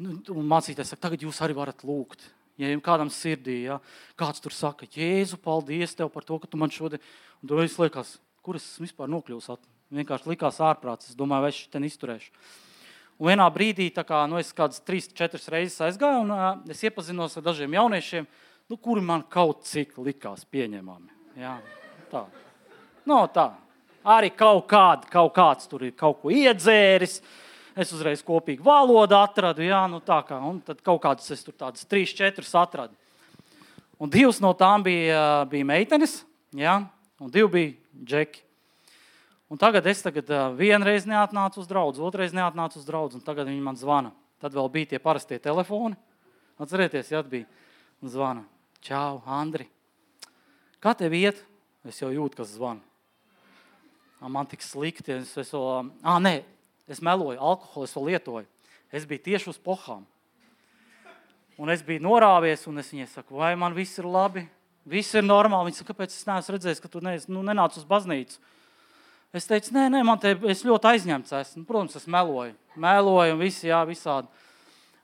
nu, mācīties, saka, tagad jūs arī varat lūgt. Ja jums kādam sirdī, ja, kāds tur saka, Jēzu, paldies tev par to, ka tu man šodien, un tu esi liekas, kur es vispār nokļūstu, vienkārši likās ārprāts, es domāju, vai es šeit izturēšu. Un vienā brīdī, kā, nu, es kādas trīs, četras reizes aizgāju, un uh, es iepazinos ar dažiem jauniešiem, nu, kuri man kaut cik likās pieņemami. Jā, tā. No, tā arī kaut, kād, kaut kāds tur ir kaut ko iedzēris. Es uzreiz kopīgi valodu atradu, jā, nu tā kā, un tad kaut kādas es tur tādas trīs, četras atradu. Un divas no tām bija, bija meitenes, ja? un divi bija džeki. Un tagad es tagad, vienreiz neatnācu uz draugu, otrreiz neatnācu uz draugu, un tagad viņi man zvana. Tad vēl bija tie parastie telefoni. Atcerieties, ja bija zvana. Čau, Andri! Kā tev iet? Es jau jūtu, kas zvana. Man tik slikti. Es, es, vēl, à, nē, es meloju, alkoholu es lietoju. Es biju tieši uz pohām. Un es biju norāvies, un es viņai saku, vai man viss ir labi, viss ir normāli. Viņa saka, kāpēc es neesmu redzējis, ka tu neesi, nu, nenāc uz baznīcu. Es teicu, nē, nē, man te es ļoti aizņemts esmu. Protams, es meloju. Meloju un visi, jā, visādi.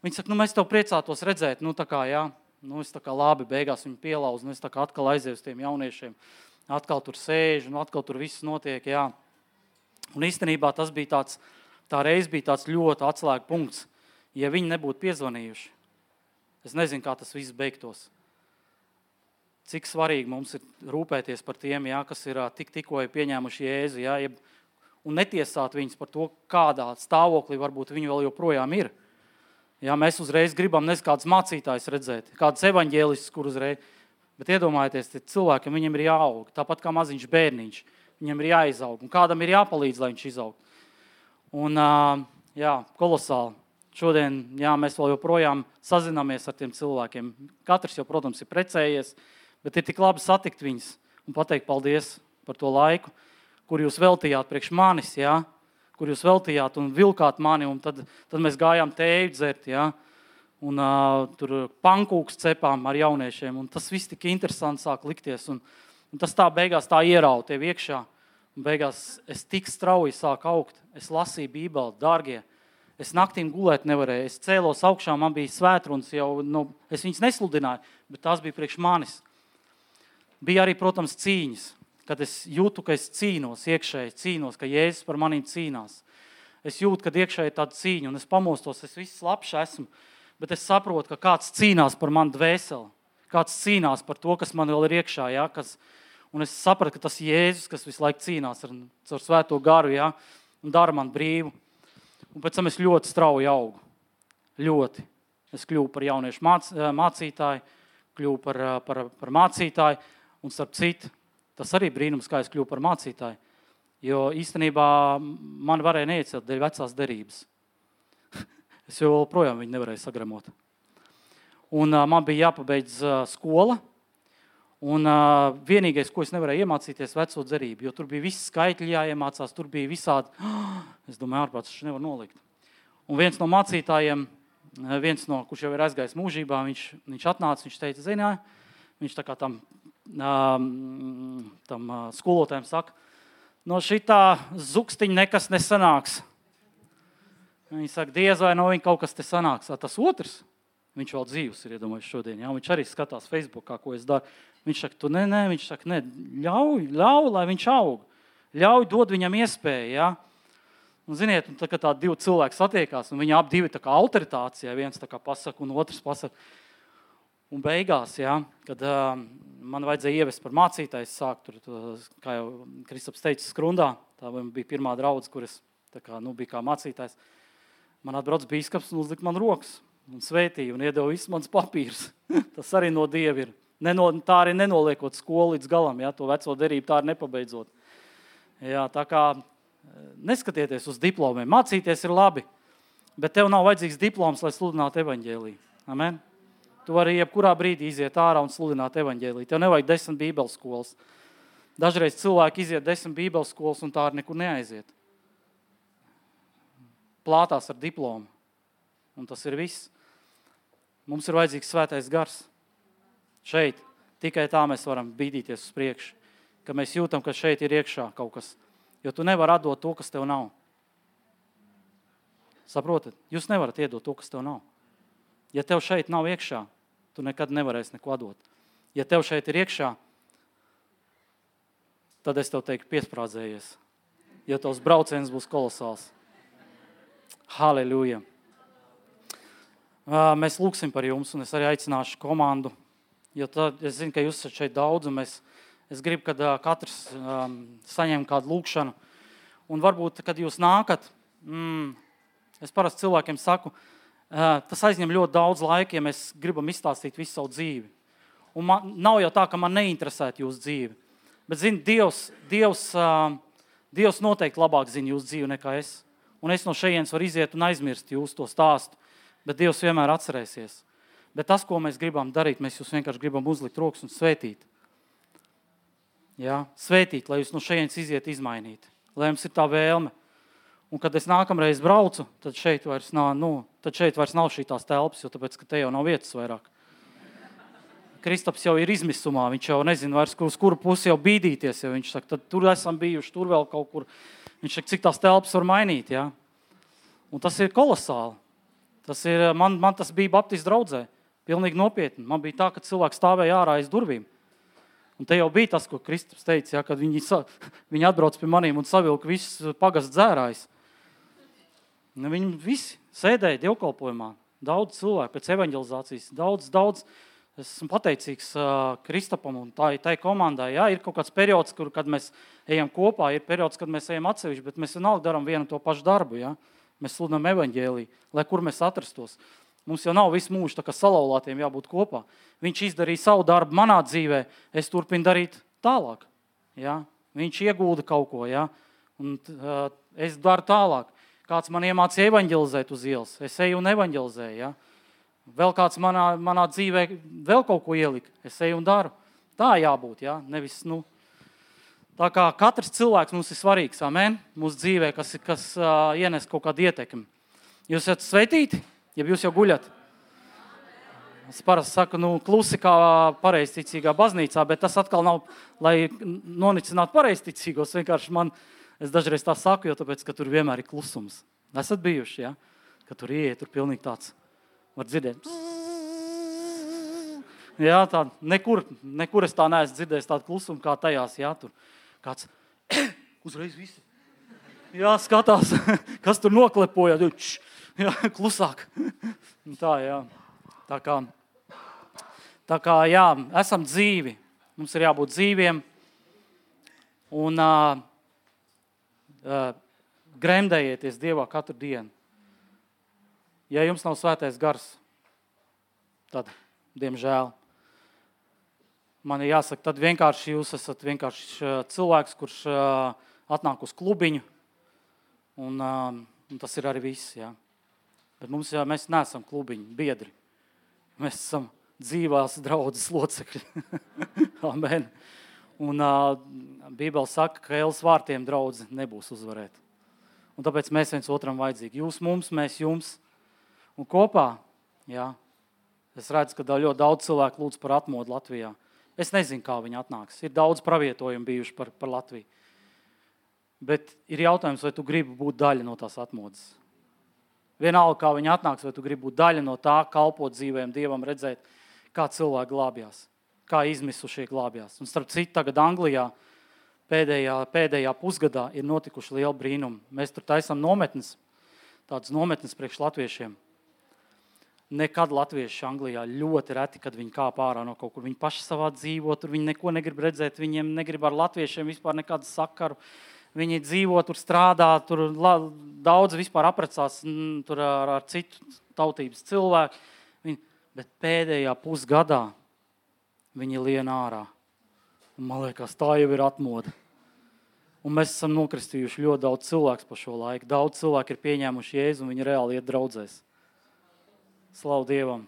Viņa saka, nu, mēs tev priecātos redzēt, nu, tā kā, jā, nu, es tā kā labi beigās viņu pielauzu, un es tā kā atkal aizēju uz tiem jauniešiem. Atkal tur sēž, un atkal tur viss notiek, jā. Un īstenībā tas bija tāds, tā reiz bija tāds ļoti atslēga punkts. Ja viņi nebūtu piezvanījuši, Es nezinu, kā tas viss beigtos. Cik svarīgi mums ir rūpēties par tiem, jā, kas ir tik, tikko pieņēmuši jēzu, jā, jeb, un netiesāt viņus par to, kādā stāvoklī varbūt viņi vēl joprojām ir. Jā, mēs uzreiz gribam nezinu, kādus mācītājus redzēt, kādus evaņģēlistus, kur uzreiz. Bet iedomājieties, cilvēkam viņam ir jāaug, tāpat kā maziņš bērniņš. Viņam ir jāizaug, un kādam ir jāpalīdz, lai viņš izaug. Un, jā, kolosāli. Šodien jā, mēs vēl joprojām sazināmies ar tiem cilvēkiem. Katrs jau, protams, ir precējies, bet ir tik labi satikt viņus un pateikt paldies par to laiku, kur jūs veltījāt priekš manis, jā, kur jūs veltījāt un vilkāt mani. Un tad, tad mēs gājām tēju dzert, jā, un uh, tur pankūks cepām ar jauniešiem. Un tas viss tik interesanti sāk likties. Un, un tas tā beigās tā ierauga tev iekšā. Un beigās es tik strauji sāku augt. Es lasīju Bībeli, dārgie Es naktīm gulēt nevarēju. Es cēlos augšā, man bija svētrunas, jau nu, es viņas nesludināju, bet tās bija priekš manis. Bija arī, protams, cīņas, kad es jūtu, ka es cīnos iekšēji, cīnos, ka Jēzus par maniem cīnās. Es jūtu, ka iekšēji ir tāda cīņa, un es pamostos, es viss labs esmu, bet es saprotu, ka kāds cīnās par manu dvēseli, kāds cīnās par to, kas man vēl ir iekšā. Ja, kas, un es sapratu, ka tas ir Jēzus, kas visu laiku cīnās ar, ar svēto garu ja, un dara man brīvu. Un pēc tam es ļoti strauji augu. Ļoti. Es kļuvu par jauniešu māc, eh, mācītāju, kļuvu par, eh, par, par mācītāju. Un starp citu, tas arī brīnums, kā es kļuvu par mācītāju. Jo īstenībā man varēja neiecelt dēļ vecās derības. Es joprojām viņu nevarēju sagremot. Un uh, man bija jāpabeidz uh, skola. Un uh, vienīgais, ko es nevarēju iemācīties, bija veco dzerību, jo tur bija viss skaitļi jāiemācās, tur bija visādi. [gasps] Es domāju, ārprāts, tas nevar nolikt. Un viens no mācītājiem, viens no, kurš jau ir aizgājis mūžībā, viņš, viņš atnāca, viņš teica, zinā, viņš tā kā tam, tam skolotājiem saka, no šitā zukstiņa nekas nesanāks. Viņi saka, diez vai no viņa kaut kas te sanāks. Tas otrs, viņš vēl dzīvs ir, iedomājies šodien, jā, viņš arī skatās Facebookā, ko es daru. Viņš saka, tu nē, nē, viņš saka, nē, ļauj, ļauj, lai viņš aug. Ļauj, dod viņam iespēju. Ja? Un, ziniet, un tā, kad tādi divi cilvēki satiekās, un viņi abi ir autoritātes, ja viens pasaka, un otrs pasaka. Un beigās, ja, kad uh, man vajadzēja ievest par mācītāju, es sāku tur, kā jau Kristaps teica, skrundā. Tā bija pirmā draudzene, kuras kā, nu, bija kā mācītājs. Man atbrauc biskups un uzlika man rokas un svētīja un iedeva visus manus papīrus. [laughs] Tas arī no dieva ir. Neno, tā arī nenoliekot skolu līdz galam, ja, to veco derību tā arī nepabeidzot. Jā, tā kā eh, neskatieties uz diplomiem. Mācīties ir labi, bet tev nav vajadzīgs diploms, lai sludinātu evaņģēlīju. Amen? Tu vari jebkurā brīdī iziet ārā un sludināt evaņģēlīju. Tev nevajag desmit bībeles skolas. Dažreiz cilvēki iziet desmit bībeles skolas un tā arī nekur neaiziet. Plātās ar diplomu. Un tas ir viss. Mums ir vajadzīgs svētais gars. Šeit tikai tā mēs varam bīdīties uz priekšu, ka mēs jūtam, ka šeit ir iekšā kaut kas. Jo tu nevari atdot to, kas tev nav. Saprotat? Jūs nevarat iedot to, kas tev nav. Ja tev šeit nav iekšā, tu nekad nevarēsi neko dot. Ja tev šeit ir iekšā, tad es tev teiktu, piesprādzējies. Jo tavs brauciens būs kolosāls. Halleluja! Mēs lūgsim par jums, un es arī aicināšu komandu Jo tad, es zinu, ka jūs esat šeit daudz, un es, es gribu, ka katrs um, saņem kādu lūgšanu. Un varbūt, kad jūs nākat, mm, es parasti cilvēkiem saku, uh, tas aizņem ļoti daudz laika, ja mēs gribam izstāstīt visu savu dzīvi. Un man, nav jau tā, ka man neinteresētu jūsu dzīve. Bet, zini, Dievs, Dievs, uh, Dievs noteikti labāk zina jūsu dzīvi nekā es. Un es no šejienes varu iziet un aizmirst jūsu to stāstu. Bet Dievs vienmēr atcerēsies. Bet tas, ko mēs gribam darīt, mēs jūs vienkārši gribam uzlikt rokas un svētīt. Ja? Svētīt, lai jūs no šejienes iziet izmainīt. Lai jums ir tā vēlme. Un, kad es nākamreiz braucu, tad šeit vairs nav, nu, tad šeit vairs nav šīs telpas, jo tāpēc, te jau nav vietas vairāk. Kristaps jau ir izmisumā, viņš jau nezina, vairs, uz kuru pusi jau bīdīties. Ja viņš saka, tad tur esam bijuši, tur vēl kaut kur. Viņš saka, cik tās telpas var mainīt. Ja? Un tas ir kolosāli. Tas ir, man, man tas bija Baptistu draudzē. Pilnīgi nopietni. Man bija tā, ka cilvēks stāvēja ārā aiz durvīm. Un te jau bija tas, ko Kristus teica, ja, kad viņi, [laughs] viņi atbrauc pie maniem un savilka visus pagastu dzērājus. Nu, viņi visi sēdēja dievkalpojumā. Daudz cilvēku pēc evanģelizācijas, daudz, daudz. Es esmu pateicīgs uh, Kristapam un tā, tai komandai. Jā, ir kaut kāds periods, kur, kad mēs ejam kopā, ir periods, kad mēs ejam atsevišķi, bet mēs vienalga darām vienu to pašu darbu. Jā. Mēs sludinām evaņģēlī, lai kur mēs atrastos. Mums jau nav visu mūžu salauztiem jābūt kopā. Viņš izdarīja savu darbu manā dzīvē, es turpinu darīt tālāk. Ja? Viņš iegūda kaut ko, ja? un uh, es daru tālāk. Kāds man iemācīja evanģelizēt uz ielas. Es eju un evanģelizēju. Ja? Vēl kāds manā, manā dzīvē vēl kaut ko ielika. Es eju un daru. Tā jābūt. Ja? Nevis, nu, tā kā katrs cilvēks mums ir svarīgs. Amen? Mūsu dzīvē, kas, kas uh, ienes kaut kādu ietekmi. Jūs esat sveitīti, ja jūs jau guļat. Es parasti saku, nu, klusi kā pareizticīgā baznīcā, bet tas atkal nav, lai nonicinātu pareizticīgos. Vienkārši man Es dažreiz tā saku, jo tāpēc, tur vienmēr ir klusums. Esat bijuši, ja? ka tur ieiet, tur pilnīgi tāds var dzirdēt. Jā, tā, nekur, nekur es tā neesmu dzirdējis tādu klusumu kā tajās. Jā, tur kāds [coughs] uzreiz visi. Jā, skatās, [laughs] kas tur noklepoja. Jā, [laughs] klusāk. [laughs] Tā, jā. Tā kā, tā kā jā, esam dzīvi. Mums ir jābūt dzīviem. Un, uh, uh, gremdējieties Dievā katru dienu. Ja jums nav svētais gars, tad, diemžēl, man ir jāsaka, tad vienkārši jūs esat vienkārši cilvēks, kurš atnāk uz klubiņu, un, uh, un tas ir arī viss. Jā. Bet mums, jā, mēs neesam klubiņi, biedri. Mēs esam dzīvās draudzes locekļi. [laughs] Amen. Un uh, Bībele saka, ka Ēlas vārtiem draudz nebūs uzvarēt. Un tāpēc mēs viens otram vajadzīgi. Jūs mums, mēs jums. Un kopā, jā, es redzu, ka ļoti daudz cilvēku lūdz par atmodu Latvijā. Es nezinu, kā viņi atnāks. Ir daudz pravietojumu bijuši par, par Latviju. Bet ir jautājums, vai tu gribi būt daļa no tās atmodas. Vienalga, kā viņi atnāks, vai tu gribi būt daļa no tā, kalpot dzīvēm, Dievam, redzēt, kā cilvēki glābjās kā izmisušie glābjās. Un starp citu, tagad Anglijā pēdējā, pēdējā pusgadā ir notikuši lieli brīnumi. Mēs tur taisām nometnes, tādas nometnes priekš latviešiem. Nekad latvieši Anglijā ļoti reti, kad viņi kāp ārā no kaut kur. Viņi paši savā dzīvo, tur viņi neko negrib redzēt, viņiem negrib ar latviešiem vispār nekādu sakaru. Viņi dzīvo, tur strādā, tur daudz vispār apprecās tur ar, ar citu tautības cilvēku. Viņi, bet pēdējā pusgadā viņi lien ārā. Un man liekas, tā jau ir atmoda. Un mēs esam nokristījuši ļoti daudz cilvēku pa šo laiku. Daudz cilvēku ir pieņēmuši jēzu un viņi reāli iet draudzēs. Slavu Dievam!